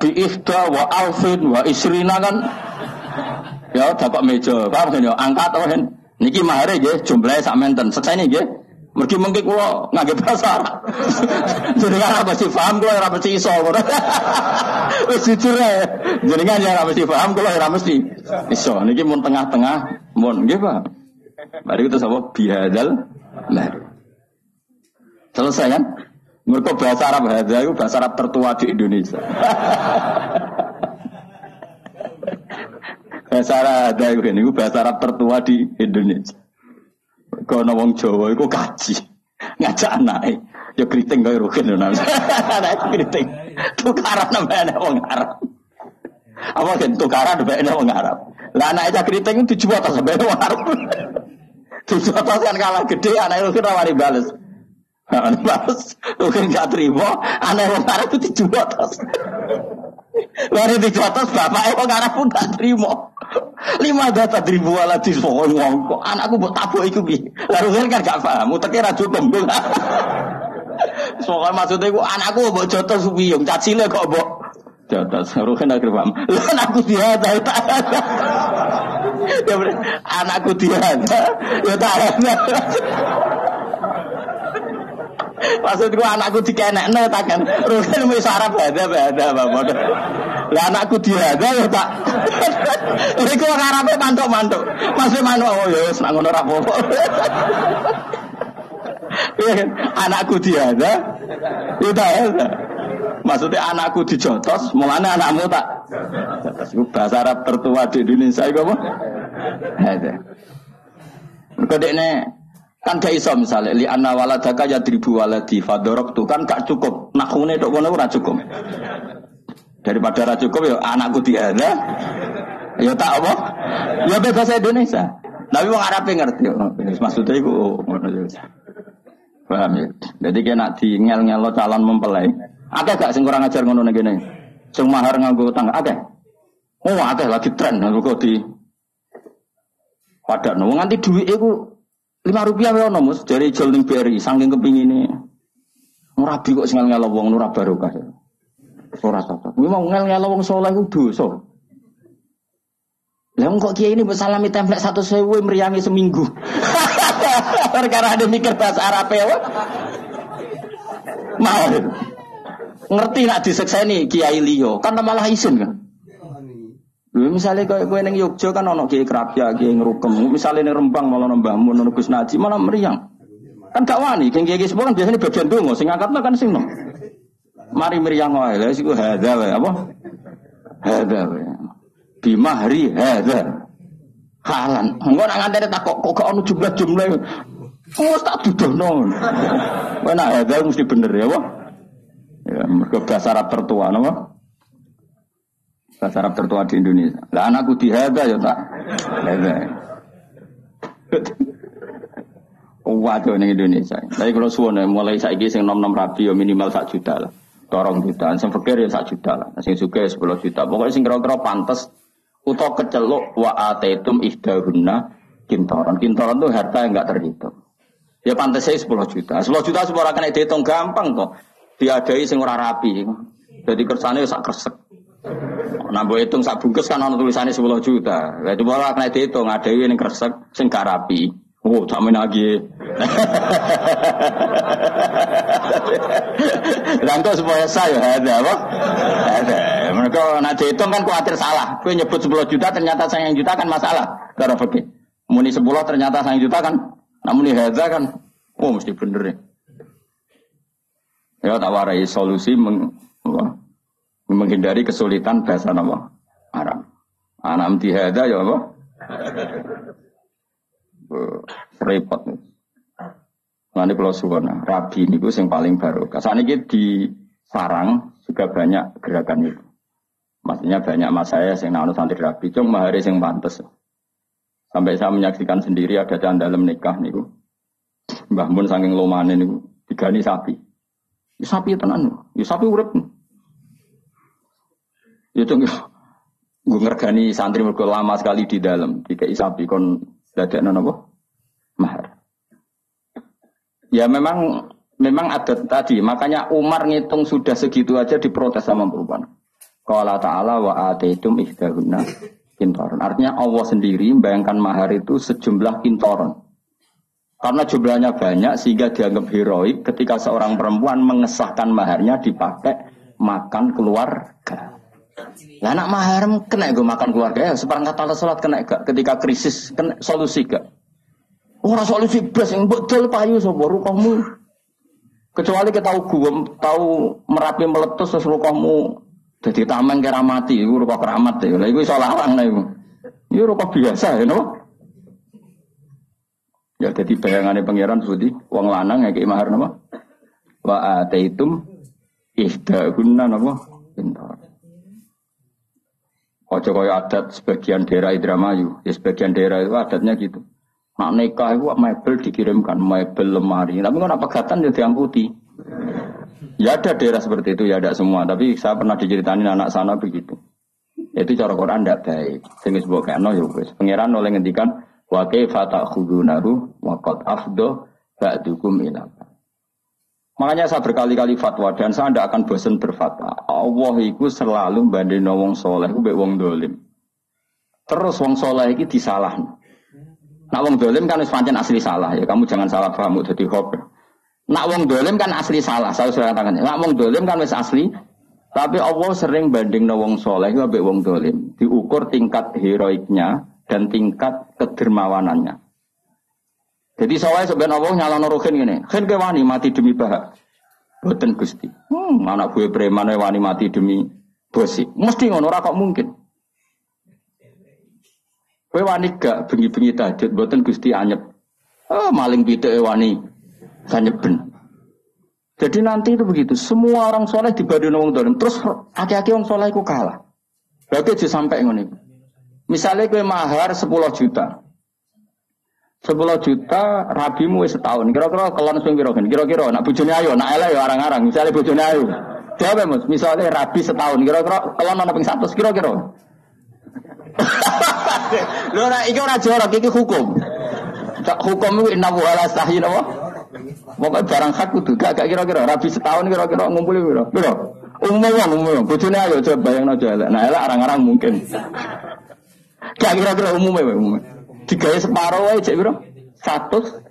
di ifda wa alfin wa isrina kan ya dapat meja paham kan ya angkat oh niki mahare nggih jumlahe sak menten seksene nggih Mergi mungkin kulo ngagep pasar. Kan apa sih paham kulo ora mesti iso. Wis jujur ae. Kan ya ora mesti paham kulo ora mesti iso. Niki mun tengah-tengah mun nggih Pak. Mari kita sama bihadal nah. Selesai kan? Mereka bahasa Arab hadza bahasa Arab tertua di Indonesia. bahasa hadza itu bahasa Arab tertua di Indonesia. Kono wong Jawa iku kaji. Ngajak anake. Ya kriting kaya rugen. Anak kriting. Tukaran nambah wong Arab. Apa kan tukaran nambah wong Arab. Lah anak itu kriting dijual tas sampai wong Arab. Dijual tas kan kalah gede anak itu ora wani bales. Anak bales, rugen gak terima, anak wong Arab itu dijual tas. Lari dijotos bapak wong Arab pun gak terima. Lima data ribu ala di wong kok anakku buat tabu iku bi. Lalu kan gak paham, uteke ra cukup. Soalnya maksudnya ku anakku buat jotos wiyung, cacile kok buat jotos. Ruhen akhir paham. Lan aku dia tahu. Ya anakku dia. Ya tak. Maksudku anakku dikenekne tak kan. Rugen wis sarap ada ada bapak. Lah anakku dihada ya tak. Iku wong arepe mantuk-mantuk. Masih manuk oh ya wis ngono ora apa-apa. Iya, anakku dihada. Ya tak ada. Maksudnya anakku dijotos, mulanya anakmu tak. Itu bahasa Arab tertua di Indonesia itu apa? Ada. Kodeknya Kan gak iso misalnya li anna waladaka ya dribu waladi fadorok tuh kan gak cukup. Nakune dok kono ora cukup. Daripada ora cukup ya anakku tiada. Ya tak apa? Ya bahasa Indonesia. Tapi wong Arab ngerti. Maksudnya iku ngono ya. Paham ya? Jadi kena di ngel-ngelo calon mempelai. Ada gak sing kurang ajar ngono ngene? Sing mahar nganggo tangga ada? Oh, ada lagi tren nganggo di Padahal wong nganti duit iku Lima rupiah ya nomus dari jual ning BRI saking kepingin ini. Murabi kok singal ngelo wong nurah barokah. Ora sapa. Kuwi mau ngel ngelo wong saleh ku dosa. Lah kok kiai ini bersalami template satu sewu meriangi seminggu. Perkara ada mikir bahasa Arab ya. Mau. Ngerti nak disekseni kiai liyo, kan malah isin kan. Lha misale koyo kowe ning Yogya kan ana kiai kerapia, kiai ngrukem. Misale ning Rembang malah nambah mun Gus Naji malah meriang. Kan gak wani, kiai kiai sepuluh kan biasanya bagian dongo, sing angkatno kan sing nom. Mari meriang wae. Lha iku hadza wae apa? Hadza wae. Bimahri hadza. Halan. Engko nak ngantene tak kok kok ono jumlah-jumlah. Oh, tak dudono. Kowe nak hadza mesti bener ya, apa? Ya, mergo bahasa Arab tertua? Bahasa Arab tertua di Indonesia. Lah anakku dihaga ya tak. Waduh ning Indonesia. Tapi kalau suwone mulai saiki sing nom-nom rapi ya minimal sak juta lah. Corong jutaan, sing fakir ya sak juta lah, sing ya sepuluh juta. Pokoknya sing kira-kira pantas Utau keceluk wa atetum ihdahunna kintoran. Kintoran itu harta yang enggak terhitung. Ya pantas saya 10 juta. 10 juta semua akan dihitung gampang kok. Diadai sing ora rapi. Jadi kersane sak kresek. Nah, hitung sak bungkus kan ono tulisannya 10 juta. Jadi malah kena dihitung ada yang kresek sing gak. Oh, tak main lagi. Lanto supaya saya ada apa? Ada. Mereka nak dihitung kan khawatir salah. Gue nyebut 10 juta ternyata saya yang juta kan masalah. Karena pergi. Muni 10 ternyata saya juta kan. Namun ini hadza kan. Oh mesti bener ya. Ya tak warai solusi meng, apa, menghindari kesulitan bahasa nama Arab. Anak mti hadza ya apa? repot nih. Nanti kalau suwana, rabi ini gue yang paling baru. Saat ini di sarang juga banyak gerakan itu. Maksudnya banyak mas saya yang nanu santri rabi, cung mahari yang pantas. Sampai saya menyaksikan sendiri ada dalam nikah nih, Mbah Mun saking lomane nih, digani sapi. Ya sapi tenan, ya sapi urip. Ya cung, gue ngergani santri mergo lama sekali di dalam, tiga sapi kon dadak apa? mahar. Ya memang memang ada tadi, makanya Umar ngitung sudah segitu aja diprotes sama perempuan. Kalau Ta'ala wa ataitum ihdahunna kintoron. Artinya Allah sendiri membayangkan mahar itu sejumlah kintoron. Karena jumlahnya banyak sehingga dianggap heroik ketika seorang perempuan mengesahkan maharnya dipakai makan keluarga. Lah anak mahar kena gue makan keluarga ya seperangkat alat sholat kena gak ketika krisis kena solusi gak Orang solusi blas yang betul payu sapa kamu. Kecuali kita tahu gua tahu merapi meletus terus kamu jadi tameng kira mati, rupa keramat ya. Lah iku iso larang lah iku. Itu rupa biasa ya no. Ya jadi bayangannya pangeran Budi, uang lanang ya kayak mahar nama. Wa ataitum ihdahunna nama. Pintar. Ojo kaya adat sebagian daerah Idramayu, ya sebagian daerah itu adatnya gitu. Nak nikah itu mebel dikirimkan, mebel lemari. Tapi kan apa pegatan ya diangkuti. Ya ada daerah seperti itu, ya ada semua. Tapi saya pernah diceritain anak sana begitu. Itu cara Quran tidak baik. Sehingga sebuah kano ya wis. Pangeran oleh ngendikan wa kaifa ta'khudunahu wa qad afdo ba'dukum ila Makanya saya berkali-kali fatwa dan saya tidak akan bosan berfatwa. Allah itu selalu banding wong soleh, itu wong dolim. Terus wong soleh itu disalahkan. Nak wong dolim kan pancen asli salah ya. Kamu jangan salah paham jadi hobi. Nak wong dolim kan asli salah. Saya sudah katakan. Nak wong dolim kan wis asli. Tapi Allah sering banding wong soleh ambek wong dolim. Diukur tingkat heroiknya dan tingkat kedermawanannya. Jadi soalnya sebenarnya Allah nyala nuruhin gini. Kan ke wani mati demi bahak. Boten gusti. Hmm, anak gue preman wani mati demi bosi. Mesti ngono kok mungkin. Kowe wani gak bengi-bengi tahajud mboten Gusti anyep. Oh, maling pite wani ben. Jadi nanti itu begitu, semua orang soleh dibanding wong dolim. Terus aki-aki wong soleh itu kalah. Berarti aja sampai ngono Misalnya kowe mahar 10 juta. 10 juta rabimu setahun. Kira-kira kelon sing piro Kira-kira nak bojone ayo, nak elek ya arang-arang. Misalnya bojone ayo. Jawab Mas. Misalnya rabi setahun. Kira-kira kelon ana ping 100 kira-kira. Lho ora iki ora jorok iki hukum. Hukum itu inna wa ala stahi napa? Pokoke barang hak kudu gak kira-kira rabi setahun kira-kira ngumpuli piro? Piro? Umum wong umum. Bojone ayo coba bayangno aja elek. Nah elek arang-arang mungkin. Gak kira-kira umum wae umum. Digawe separo wae cek piro? 100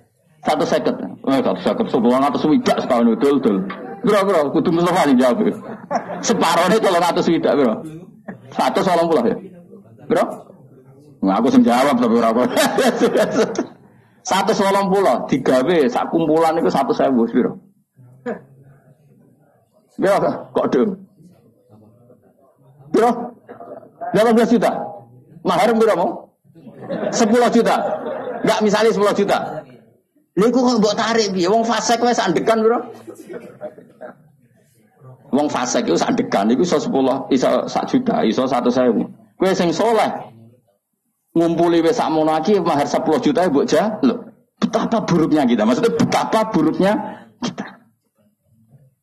satu seket. Eh, satu seket sepuluh atas widak setahun betul. Bro, bro, kudu Mustafa. Separuh ini tolong atas widak, bro. Satu soal pulau ya. Bro? Nggak aku sing jawab tapi ora Satu solong pulau, tiga B, sak kumpulan itu satu sewu, biro. Biro, kok dong? Biro, 18 juta. Mahar biro mau? 10 juta. Enggak misalnya 10 juta. Niku kok mbok tarik piye? Wong fasik wis sandekan, Bro. Wong fasik iku sandekan iku iso 10, iso 1 juta, iso 1.000. Kowe sing soleh ngumpuli wes sakmono lagi mahar 10 juta ya buat Loh, betapa buruknya kita. Maksudnya betapa buruknya kita.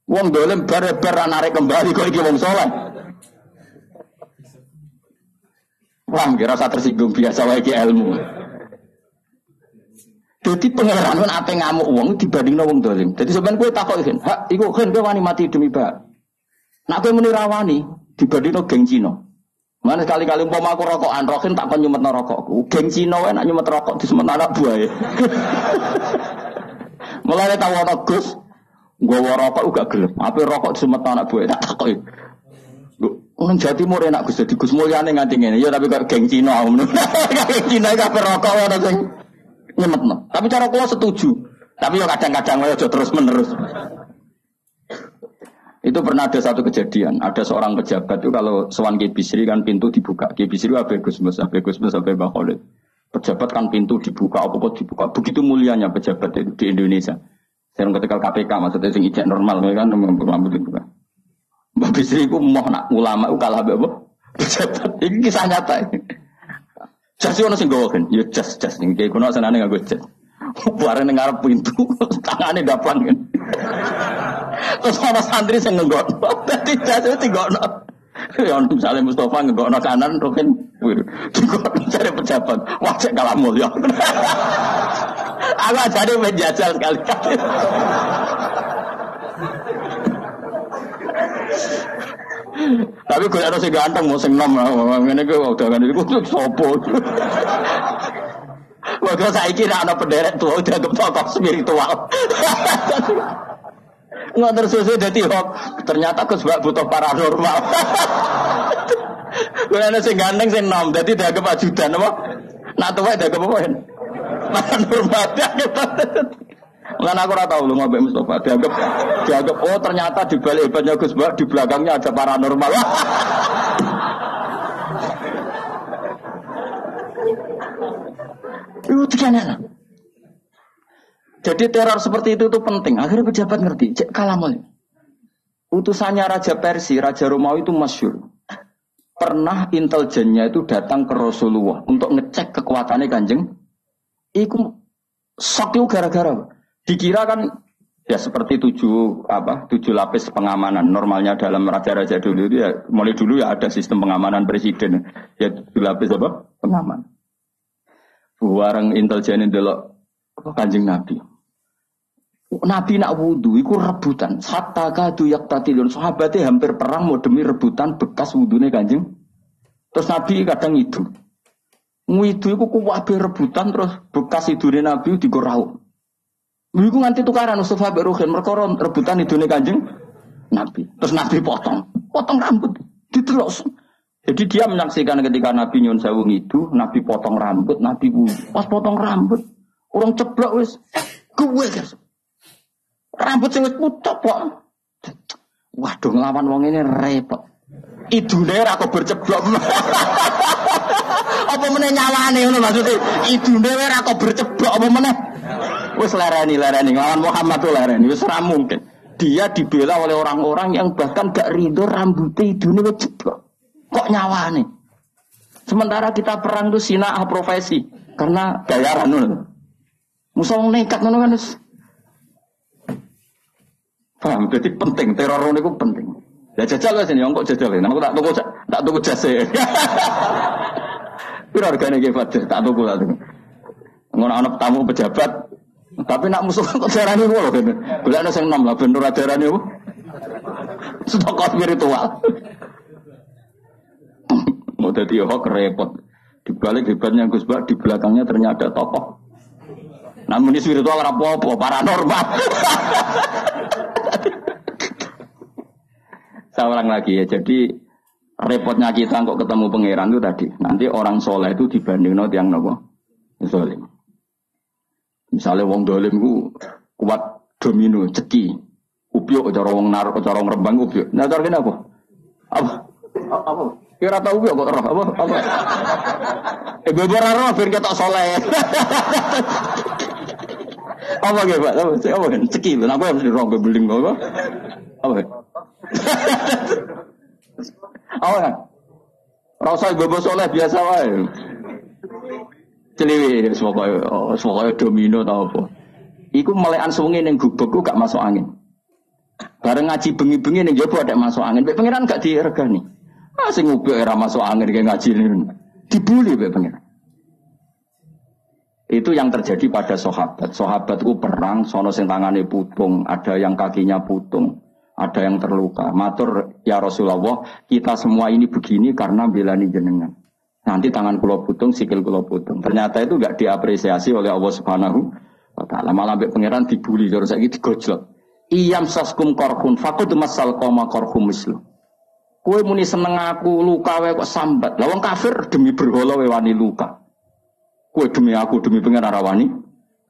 Wong dolim bar-bar narik kembali kok iki wong soleh. Wah, kira saya tersinggung biasa wae ilmu. Jadi pangeran kan apa ngamuk uang dibanding wong dolim. Jadi sebenarnya gue takut kan, hak, iku kan gue wani mati demi bak. Nak gue menirawani dibanding geng Cino. Mana sekali-kali umpama aku rokokan, rokin tak kon nyumet rokokku. Geng Cino kan nak nyumet rokok di semen anak buah ya. Mulai tahu ana Gus, gue rokok uga gelem. Apa rokok di semen anak buah tak takut. Nang Jawa Timur enak Gus dadi Gus Mulyane nganti ngene. Ya tapi kok geng Cina. Geng Cina kabeh rokok ana sing nyemetno. Tapi cara kula setuju. Tapi yo kadang-kadang aja terus menerus. Itu pernah ada satu kejadian. Ada seorang pejabat itu kalau sewan Bisri kan pintu dibuka. Bisri apa Gus Mus, apa Gus Mus, Mbak Khalid. Pejabat kan pintu dibuka, apa kok dibuka. Begitu mulianya pejabat itu di Indonesia. Saya ketika KPK maksudnya sing ijek normal kan. Mbak Bisri itu mau nak ulama itu kalah apa? Pejabat. Ini kisah nyata. Jas itu sing gawa kan? Ya jas jas ning kayak kuno senane gue jas. Bareng ning pintu, tangane daplan kan. Terus ana santri sing nggokno. Dadi jas itu tinggono. Ya misalnya Mustafa nggokno kanan, Rukin tinggono cari pejabat. Wah kalah mulia. Aku jadi menjajal sekali-kali. Tapi gue harus ganteng mau sing nom ngene ku udah kan iku sopo. Wah, kalau saya kira anak penderet tua udah tokoh spiritual. Nggak tersusun jadi hok. Ternyata aku sebab butuh paranormal. Gue ada sing ganteng sing nom, jadi dia ke ajudan apa? Nak tua dia ke apa? Paranormal. Lan aku ora tahu lu ngombe Mustafa dianggap dianggap oh ternyata di balik hebatnya Gus Bak di belakangnya ada paranormal. Itu kan Jadi teror seperti itu tuh penting. Akhirnya pejabat ngerti. Cek kalamul. Utusannya Raja Persia, Raja Romawi itu masyur. Pernah intelijennya itu datang ke Rasulullah untuk ngecek kekuatannya kanjeng. Iku sok gara-gara. Dikira kan ya seperti tujuh apa tujuh lapis pengamanan normalnya dalam raja-raja dulu itu ya mulai dulu ya ada sistem pengamanan presiden ya tujuh lapis apa pengaman warang intelijen delok kanjeng nabi Nabi nak wudhu, itu rebutan. Hatta kadu yak tatilun. Sahabatnya hampir perang mau demi rebutan bekas wudhunya kanjeng. Terus Nabi kadang itu. Ngidu itu kuwabe rebutan terus bekas idune Nabi digorau. Iku nganti tukaran Mustafa bin Ruhin mereka rebutan itu nih kanjeng Nabi. Terus Nabi potong, potong rambut, ditelok. Jadi dia menyaksikan ketika Nabi nyun sewu itu, Nabi potong rambut, Nabi pas potong rambut, orang ceblok wis, gue guys. Rambut sing wis putok kok. Waduh ngelawan wong ini repot. Idune ora kok berceblok. apa meneh nyawane ngono maksudnya? Idune ora kok berceblok apa meneh? Wes lereni lereni ngelawan Muhammad tuh lereni wes mungkin. Dia dibela oleh orang-orang yang bahkan gak ridho rambutnya nih jeblok. Kok nyawa nih? Sementara kita perang tuh sinah profesi karena bayaran nih. Musuh nekat nih kan Paham? Jadi penting teror itu penting. Ya jajal lah sini, kok jajal ya. Aku tak tunggu tak tunggu jasa. Piro harganya gitu, tak tunggu tak tunggu. Ngono anak tamu pejabat tapi nak musuh kok darani kok lho kene. Golek ana sing nom lah ben ora darani apa. Stok spiritual. Mau dadi hok repot. Di balik hebatnya Gus Bak, di belakangnya ternyata tokoh. Namun ini spiritual apa-apa, paranormal. Saya ulang lagi ya, jadi repotnya kita kok ketemu pangeran itu tadi. Nanti orang soleh itu dibanding no tiang nopo. Solim. Misalnya wong dolim ku kuat domino, ceki. Upiok cara wong naruh cara wong rembang upiok. Nah cara apa? Apa? Apa? Kira tahu upiok kok roh apa? Apa? Eh gue roh ben ketok soleh. apa ge, Pak? Apa? Apa kan? Ceki. Aku mesti roh beling apa? Apa? Apa? Rasa gue soleh biasa wae. Celiwi, oh, semoga domino tau apa. Iku melekan sungai yang gubuk gak masuk angin. Bareng ngaji bengi-bengi nih jopo ada masuk angin. Be pangeran gak diregani. Ah sing ngubek era masuk angin kayak ngaji ini. Dibully be pangeran. Itu yang terjadi pada sahabat. Sahabat itu perang, sono sing tangane putung, ada yang kakinya putung, ada yang terluka. Matur ya Rasulullah, kita semua ini begini karena belani jenengan. Nanti tangan kulo putung, sikil kulo putung. Ternyata itu gak diapresiasi oleh Allah Subhanahu wa taala. Malah pangeran dibully terus saya gitu gojlok. Iyam saskum korhun fakut masal koma korhum mislu. Kue muni seneng aku luka wae kok sambat. Lawang kafir demi berhala wani luka. Kue demi aku demi pengen rawani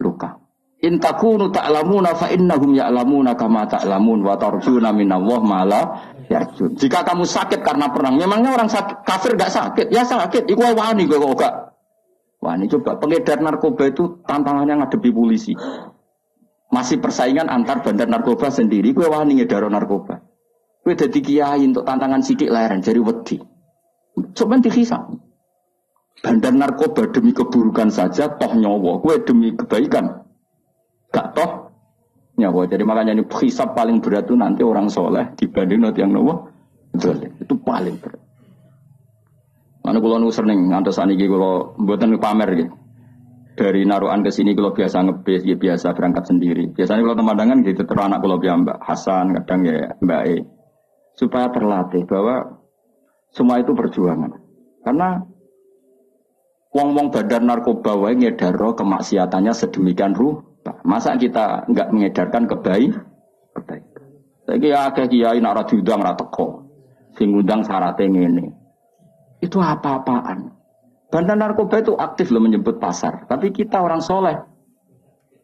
luka. In takunu ta'lamuna fa innahum ya'lamuna kama ta'lamun wa tarjuna minallah mala yarjun. Jika kamu sakit karena perang, memangnya orang sakit kafir gak sakit? Ya sakit, iku wani kok gak. Wani coba pengedar narkoba itu tantangannya ngadepi polisi. Masih persaingan antar bandar narkoba sendiri. Gue wani ngedaro narkoba. Gue jadi kiai untuk tantangan sidik leren jadi wedi. Coba dikisah. Bandar narkoba demi keburukan saja toh nyawa. Gue demi kebaikan. Gak toh nyawa. Jadi makanya ini hisap paling berat itu nanti orang soleh dibanding nanti yang nawa. Itu paling berat. Mana kalau nu seneng ngantos aniki kalau buatan pamer gitu dari naruhan ke sini kalau biasa ngebis ya biasa berangkat sendiri. Biasanya kalau pemandangan gitu terus anak kalau Mbak Hasan kadang ya Mbak E supaya terlatih bahwa semua itu perjuangan. Karena wong-wong badan narkoba wae ngedaro kemaksiatannya sedemikian rupa. Masa kita nggak mengedarkan kebaik kebaik. Saya agak kiai nak diundang ra teko. Sing undang syaratnya. Itu apa-apaan. Bandar narkoba itu aktif loh menyebut pasar. Tapi kita orang soleh.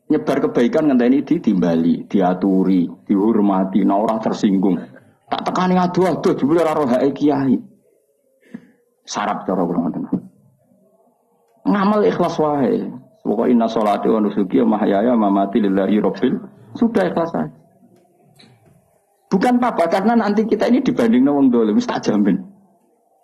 Nyebar kebaikan ini ditimbali, diaturi, dihormati. Nah orang tersinggung. Tak tekani aduh aduh jebule ora roh kiai. Sarap cara kula. Ngamal ikhlas wae. Pokoknya inna sholati wa nusuki wa mahyaya mamati lillahi rabbil. Sudah ikhlas saja. Bukan apa karena nanti kita ini dibanding wong dolim, tak jamin.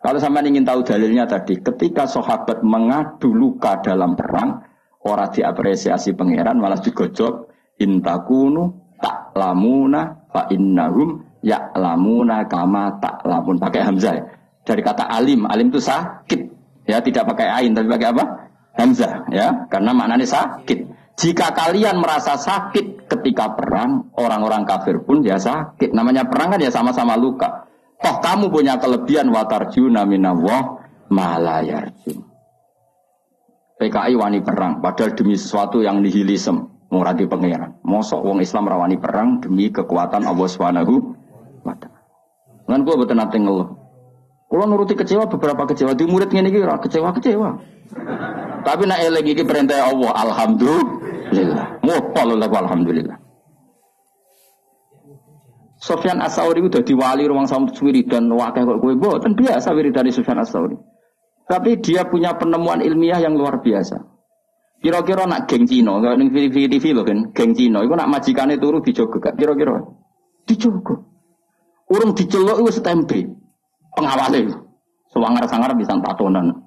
Kalau sama ingin tahu dalilnya tadi, ketika sahabat mengadu luka dalam perang, orang diapresiasi pangeran malah digojok intakunu tak lamuna fa innahum ya lamuna kama tak lamun pakai hamzah dari kata alim alim itu sakit ya tidak pakai ain tapi pakai apa hamzah ya karena maknanya sakit jika kalian merasa sakit ketika perang orang-orang kafir pun ya sakit namanya perang kan ya sama-sama luka Toh kamu punya kelebihan watarjuna minallah malayarjun. PKI wani perang, padahal demi sesuatu yang nihilisme, muradi pangeran. Mosok wong Islam rawani perang demi kekuatan Allah Subhanahu wa taala. Lan kula boten ngeluh. Kula nuruti kecewa beberapa kecewa di murid ngene iki ora kecewa-kecewa. Tapi nek eling iki perintah Allah, alhamdulillah. Mopol alhamdulillah. Sofyan Asauri udah diwali ruang sama wiridan wakil kok gue boten biasa wiridan Sofyan Asauri. Tapi dia punya penemuan ilmiah yang luar biasa. Kira-kira nak geng Cino, kalau ning TV TV loh kan, geng Cino, itu nak majikane turu dijogo gak? Kira-kira dijogo. Urung dicelok itu setempe. Pengawalnya. Sewangar-sangar bisa tatonan.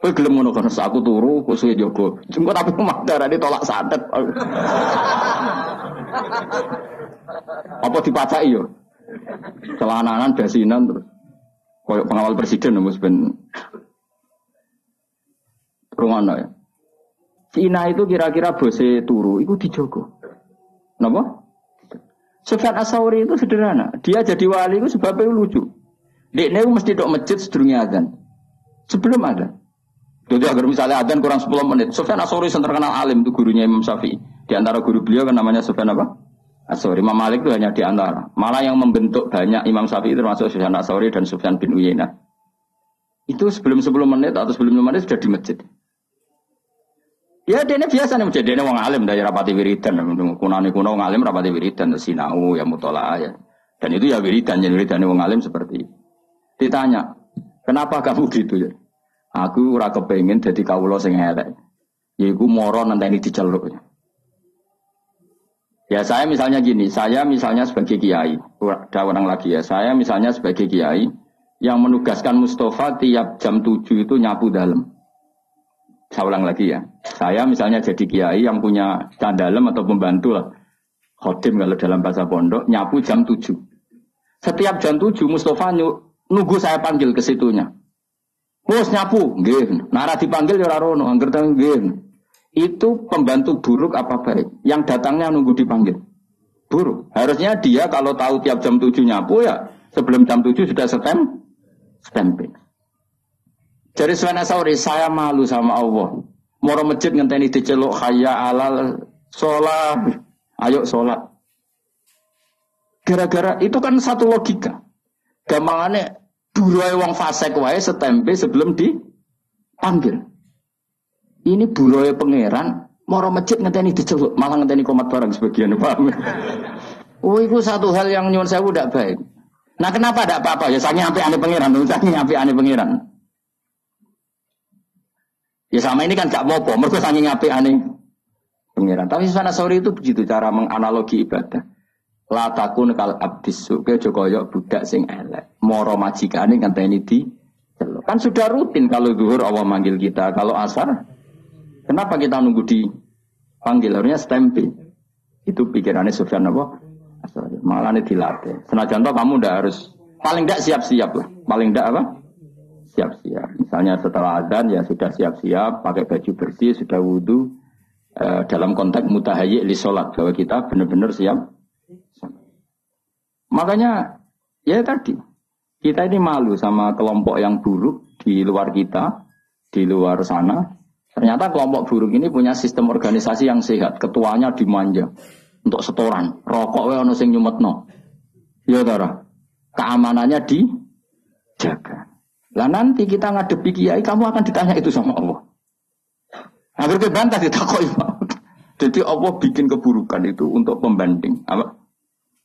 Kowe gelem ngono kan aku turu kok suwe jogo. Jengkot tapi darah ditolak santet. Apa dipacai yo? Celananan basinan terus. Koyok pengawal presiden mus ben rumah ya. Cina itu kira-kira bose turu, itu dijogo. Napa? Sufyan Asauri itu sederhana. Dia jadi wali itu sebabnya lucu. Dekne mesti dok masjid sedurungnya adzan. Sebelum ada. Jadi agar misalnya adzan kurang 10 menit. Sufyan Asauri yang terkenal alim itu gurunya Imam Syafi'i. Di antara guru beliau kan namanya Sufyan apa? Asori. Imam Malik itu hanya di antara. Malah yang membentuk banyak Imam Syafi'i termasuk Sufyan Asori dan Sufyan bin Uyainah. Itu sebelum 10 menit atau sebelum 5 menit sudah di masjid. Ya dia biasa nih masjid, dia wong alim dari rapati wiridan, kunani kuno wong alim rapati wiridan, sinau ya mutola ya. Dan itu ya wiridan, jadi wiridan wong alim seperti itu. Ditanya, kenapa kamu gitu ya? Aku ora kepengin jadi kawula sing elek. Yaiku moro ini diceluk. Ya. Ya saya misalnya gini, saya misalnya sebagai kiai, ada orang lagi ya, saya misalnya sebagai kiai yang menugaskan Mustafa tiap jam 7 itu nyapu dalam. Saya ulang lagi ya, saya misalnya jadi kiai yang punya dalam atau pembantu lah. Khodim kalau dalam bahasa pondok nyapu jam 7. Setiap jam 7 Mustafa nunggu saya panggil ke situnya. Mus nyapu, nggih. Nara dipanggil ya ora rono, angger. Itu pembantu buruk apa baik? Yang datangnya nunggu dipanggil. Buruk. Harusnya dia kalau tahu tiap jam 7 nyapu ya sebelum jam 7 sudah stem stemping. Jadi Sufyan Sauri, saya malu sama Allah. Moro masjid ngenteni diceluk khaya alal sholat. Ayo sholat. Gara-gara itu kan satu logika. Gampangannya buruai wong fasek wae setempe sebelum dipanggil. Ini buruai pangeran moro masjid ngenteni diceluk, malah ngenteni komat barang sebagian paham. Oh, itu satu hal yang nyuwun saya udah baik. Nah, kenapa tidak apa-apa? Ya saking api ane pangeran, saking api ane pangeran. Ya sama ini kan gak apa-apa, mereka saking api ane pangeran. Tapi sana sore itu begitu cara menganalogi ibadah. Latakun kal abdis suke jokoyo budak sing elek. Moro majikane ngenteni di Kan sudah rutin kalau zuhur Allah manggil kita, kalau asar kenapa kita nunggu di panggil harusnya stempel. Itu pikirannya Sufyan apa? Malah ini dilatih. Senajan toh kamu udah harus paling tidak siap-siap lah. Paling tidak apa? Siap-siap. Misalnya setelah adzan ya sudah siap-siap, pakai baju bersih, sudah wudhu, Eh, dalam konteks mutahayi li sholat bahwa kita benar-benar siap. Makanya ya tadi kita ini malu sama kelompok yang buruk di luar kita, di luar sana. Ternyata kelompok buruk ini punya sistem organisasi yang sehat. Ketuanya dimanja untuk setoran. Rokok we ono sing nyumetno. Ya Tara. Keamanannya dijaga. Lah nanti kita ngadepi kiai kamu akan ditanya itu sama Allah. Agar bantah ditakoi Jadi Allah bikin keburukan itu untuk pembanding. Apa?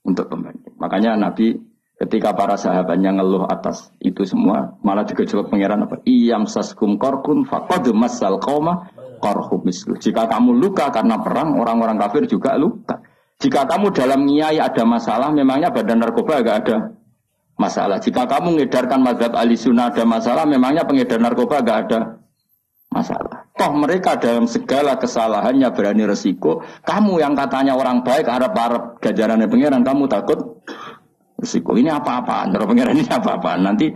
Untuk pembanding. Makanya Nabi ketika para sahabatnya ngeluh atas itu semua, malah juga jawab pangeran apa? Iyam saskum korkun fakod masal koma korhum mislu. Jika kamu luka karena perang, orang-orang kafir juga luka. Jika kamu dalam ngiai ada masalah, memangnya badan narkoba agak ada masalah. Jika kamu mengedarkan mazhab ahli sunnah ada masalah, memangnya pengedar narkoba agak ada masalah. Toh mereka dalam segala kesalahannya berani resiko. Kamu yang katanya orang baik, Arab-Arab gajarannya pangeran, kamu takut resiko. Ini apa-apaan? Terus pangeran ini apa-apaan? Nanti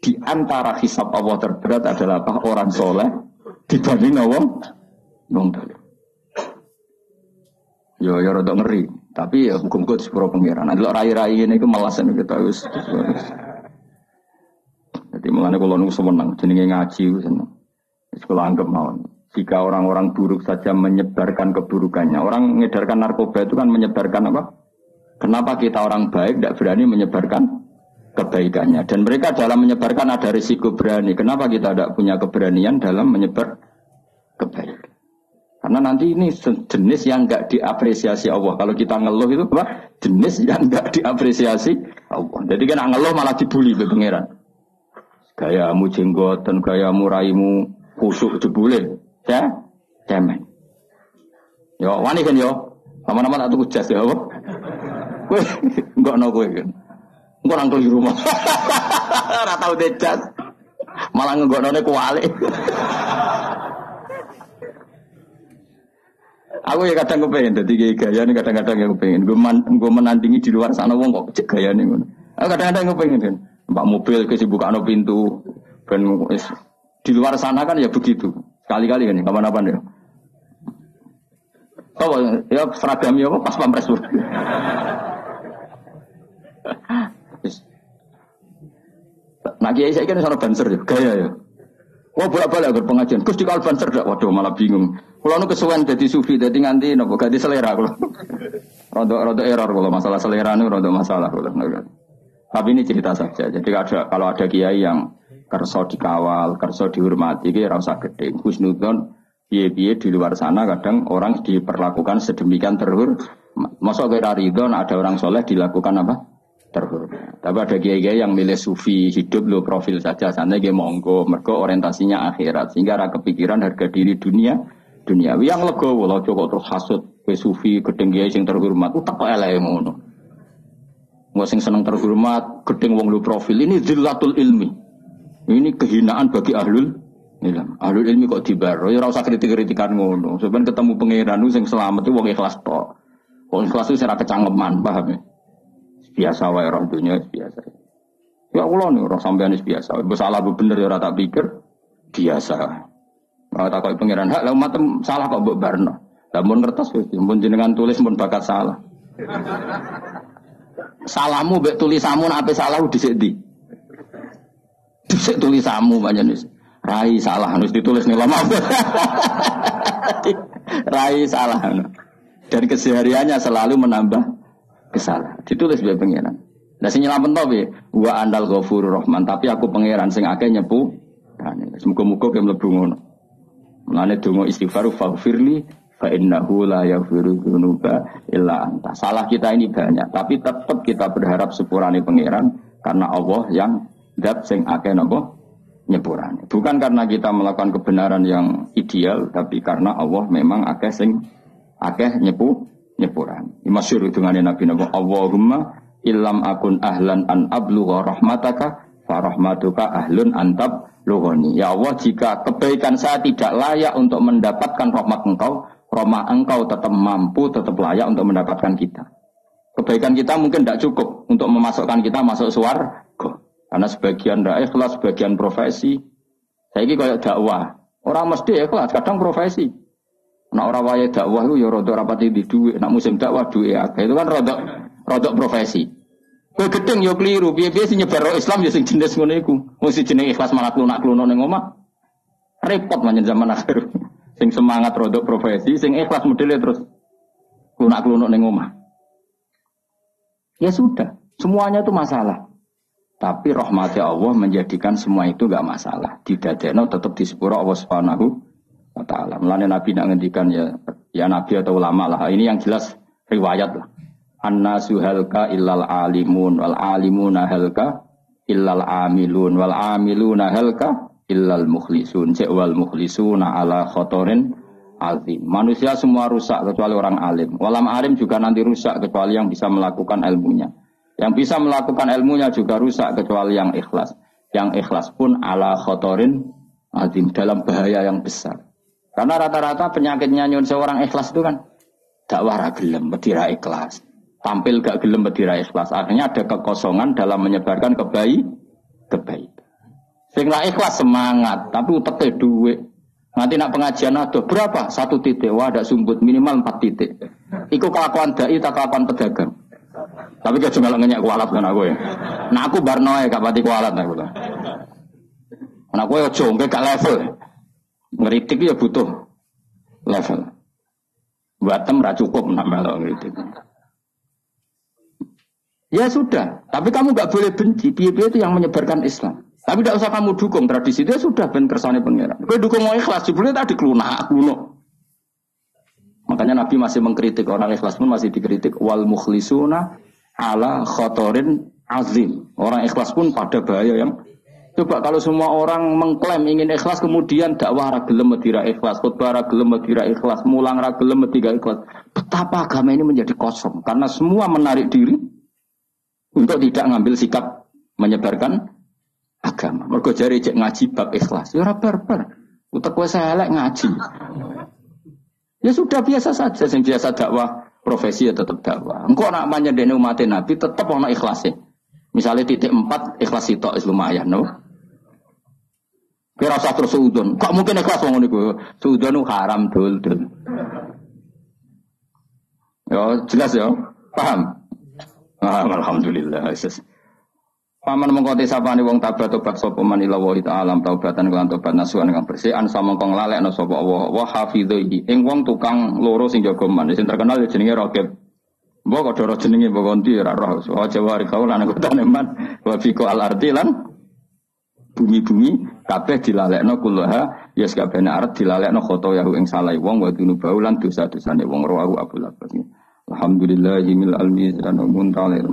di antara hisab Allah terberat adalah apa? Orang soleh dibanding Allah. Nong Yo yo rada ngeri, tapi ya hukum kut sepuro pangeran. Adalah rai-rai ini itu malasan kita harus. Jadi mengenai kalau nunggu semenang, jenenge ngaji seneng. Sekolah anggap mau. Jika orang-orang buruk saja menyebarkan keburukannya. Orang mengedarkan narkoba itu kan menyebarkan apa? Kenapa kita orang baik tidak berani menyebarkan kebaikannya? Dan mereka dalam menyebarkan ada risiko berani. Kenapa kita tidak punya keberanian dalam menyebar kebaikan? Karena nanti ini jenis yang nggak diapresiasi Allah. Kalau kita ngeluh itu apa? Jenis yang nggak diapresiasi Allah. Jadi kan ngeluh malah dibully be pangeran. Gayamu jenggotan, gayamu raimu kusuk jebule. Ya, cemen. Yo, wani kan yo. Lama-lama tak tuku jas ya apa? Kowe enggak no kowe kan. Engko nang di rumah. Ora tau jas. Malah nggoknone kuali. Aku ya kadang kepengen jadi gaya nih kadang-kadang ya kepengen gue man, gue menandingi di luar sana wong kok cek gaya nih Aku kadang-kadang kepengen kan, mbak mobil kesibukan pintu, ben di luar sana kan ya begitu. Sekali-kali kan ya, kapan-kapan ya. Oh, ya seragam ya pas pampres. Nah kiai saya kan sana banser ya, gaya ya. Oh bolak-balik agar pengajian. Gus di banser dak, waduh malah bingung. Kalau nu kesuwen jadi sufi, jadi nganti nopo ganti selera kalau. Rodo rodo error kalau masalah selera nu rodo masalah kalau. Tapi ini cerita saja. Jadi ada kalau ada kiai yang kerso dikawal, kerso dihormati, kira rasa gede. Husnudon, biye-biye di luar sana kadang orang diperlakukan sedemikian terhur. Masuk ke Ridon ada orang soleh dilakukan apa? Terhur. Tapi ada kiai yang milih sufi hidup lo profil saja sana dia monggo mereka orientasinya akhirat sehingga ada kepikiran harga diri dunia dunia yang lego walau cukup terus hasut ke sufi gedeng kiai yang terhormat utak elek ngono nggak sing seneng terhormat gedeng wong lu profil ini zillatul ilmi ini kehinaan bagi ahlul ilm. Ahlul ilmi kok dibaro, ya rasa kritik-kritikan ngono. Sebenarnya ketemu pangeran sing selamat itu wong ikhlas tok. Wong ikhlas itu secara kecangkeman, paham ya? Biasa wae roh dunia biasa. Ya Allah nih orang sampean biasa. Bersalah bu bener ya tak pikir biasa. Ora tak kok pangeran hak lah umat salah kok mbok barno. Lah mun ngertos mun jenengan tulis mun bakat salah. Salahmu mbek tulisamu nek salah dhisik ndi? Dhisik tulisamu panjenengan wis. Rai salah harus ditulis nih lama. Rai salah. Dan kesehariannya selalu menambah kesalahan. Ditulis biar pangeran. Nah sing nyelamet to piye? Andal ghafurur rahman, tapi aku pangeran sing akeh nyepu. Semoga-moga ke mlebu ngono. Mulane donga istighfar faghfirli fa innahu la yaghfiru dzunuba illa anta. Salah kita ini banyak, tapi tetap kita berharap sepurane pangeran karena Allah yang zat sing akeh napa nyepurane. Bukan karena kita melakukan kebenaran yang ideal, tapi karena Allah memang akeh sing akeh nyepu nyepuran. Masyhur dengan Nabi Nabi Allahumma Ilam akun ahlan an ablugha rahmataka farahmatuka ahlun antab lughani. Ya Allah, jika kebaikan saya tidak layak untuk mendapatkan rahmat engkau, rahmat engkau tetap mampu, tetap layak untuk mendapatkan kita. Kebaikan kita mungkin tidak cukup untuk memasukkan kita masuk suar, karena sebagian tidak ikhlas, sebagian profesi. Saya ini kayak dakwah. Orang mesti ikhlas, kadang profesi. Nah orang waya dakwah itu ya rodok rapati di duit, nak musim dakwah duit ya. Itu kan rodok rodok profesi. Kowe gedeng yo keliru, sing nyebar Islam yo sing jenis ngono iku. Sing jeneng ikhlas malah klunak-kluno ning omah. Repot manjen zaman akhir. Sing semangat rodok profesi, sing ikhlas modelnya terus klunak-kluno ning omah. Ya sudah, semuanya itu masalah. Tapi rahmatnya Allah menjadikan semua itu gak masalah. Tidak ada tetap di sepura Allah Subhanahu wa taala. Mulane Nabi nak ngendikan ya ya Nabi atau ulama lah. Ini yang jelas riwayat lah annasu halka illal alimun wal alimuna halka illal amilun wal amiluna halka illal mukhlisun cek wal mukhlisuna ala khotorin azim manusia semua rusak kecuali orang alim walam alim juga nanti rusak kecuali yang bisa melakukan ilmunya yang bisa melakukan ilmunya juga rusak kecuali yang ikhlas yang ikhlas pun ala khotorin azim dalam bahaya yang besar karena rata-rata penyakitnya nyon seorang ikhlas itu kan dakwah ragilem, bedira ikhlas tampil gak gelem bedira ikhlas. Akhirnya ada kekosongan dalam menyebarkan kebaik kebaik. Sing ikhlas semangat, tapi uteke duit. Nanti nak pengajian ada berapa? Satu titik. Wah ada sumbut minimal empat titik. Iku kelakuan dai tak kelakuan pedagang. Tapi gak cuma ngenyak kualat kan aku ya. Nah aku barno ya gak pati kualat aku lah. Nah aku ya jongke gak level. Ngeritik ya butuh level. Buatem ra cukup nak melok ngeritik. Ya sudah, tapi kamu nggak boleh benci. Piye-piye itu yang menyebarkan Islam. Tapi tidak usah kamu dukung tradisi itu ya sudah ben kersane pangeran. Kau dukung mau ikhlas, jebule tadi kelunak kuno. Makanya Nabi masih mengkritik orang ikhlas pun masih dikritik wal mukhlisuna ala khotorin azim. Orang ikhlas pun pada bahaya yang Coba kalau semua orang mengklaim ingin ikhlas kemudian dakwah ragilem medira ikhlas, khutbah ragilem medira ikhlas, mulang ragilem medira ikhlas. Betapa agama ini menjadi kosong karena semua menarik diri untuk tidak ngambil sikap menyebarkan agama. Mergo jari cek ngaji bab ikhlas. Ya ora barbar. Utek kowe ngaji. Ya sudah biasa saja sing biasa dakwah profesi ya tetap dakwah. Engkau nak dene umat Nabi tetap ana ikhlase. Misalnya titik empat ikhlas itu lumayan, no? Kira usah terus. Kok mungkin ikhlas wong niku? Suudon haram dul dul. Ya jelas ya. Paham? Ah, alhamdulillah. Paman mengkoti sapane wong tabat tobat sapa man ila wa ta'ala taubatan kelan tobat nasuhan kang bersih an sama kong lalekno sapa Allah wa hafidhi ing wong tukang loro sing jaga man sing terkenal ya jenenge Raqib. Mbok kok doro jenenge mbok konti ora roh. Wa jawari kaulan kotane man wa fiko al ardi lan bumi-bumi kabeh dilalekno kullaha ya yes, kabehane arep dilalekno khoto yahu ing salah wong wa dunubau lan dosa-dosane wong rawu Abu Labbas. Alhamdulillahi mil al-mizan wa muntalir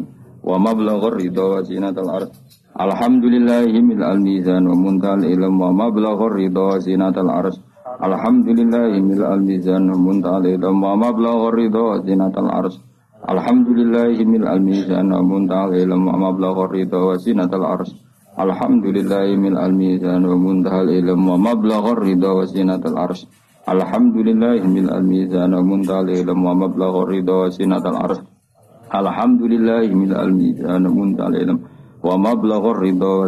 wa mablaghur ridha wa zinatal ard. Alhamdulillahi mil al-mizan wa muntal ilm wa mablaghur ridha wa zinatal ard. Alhamdulillahi mil al-mizan wa muntal ilm wa mablaghur ridha wa zinatal ard. Alhamdulillahi mil al-mizan wa muntal ilm wa mablaghur ridha wa zinatal ard. Alhamdulillahi mil al-mizan wa muntal ilm wa mablaghur ridha wa zinatal ard. Alhamdulillah mil al mizan wa muntal ilm wa mablagh ridha sinatal ars. Alhamdulillah mil al mizan muntal ilm wa mablagh ridha wa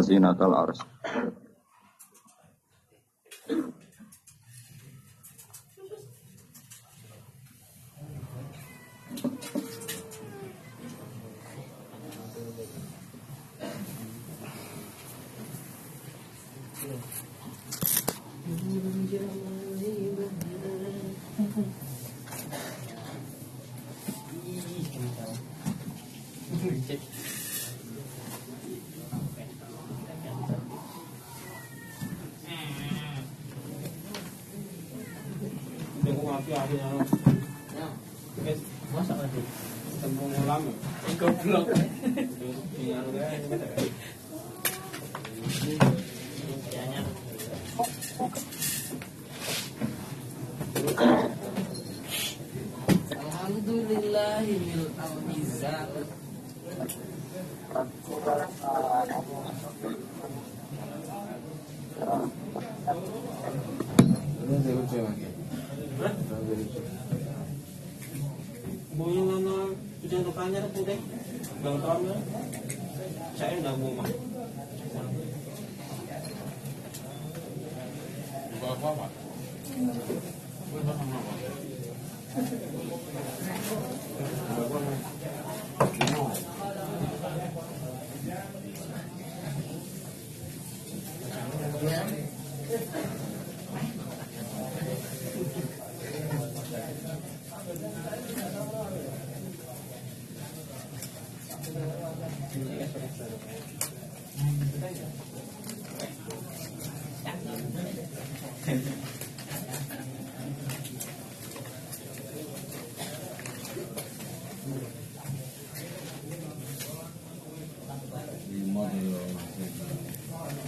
ya. Ya masa ulang. ketemu ulama goblok.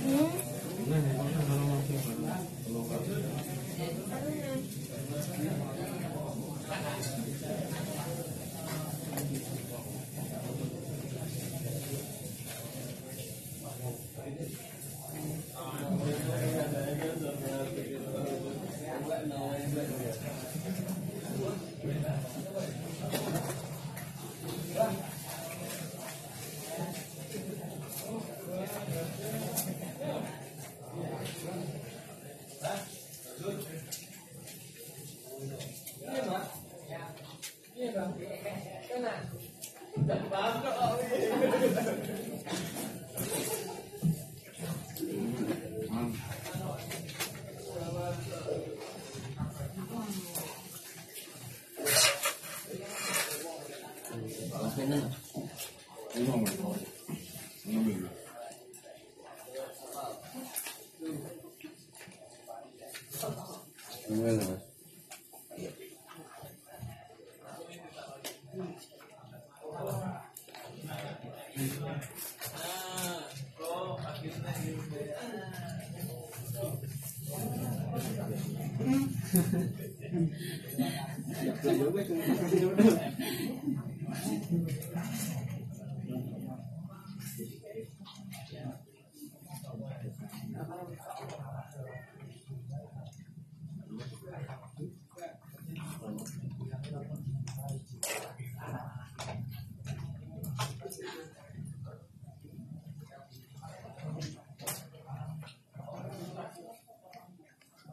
うわ!明白了吗？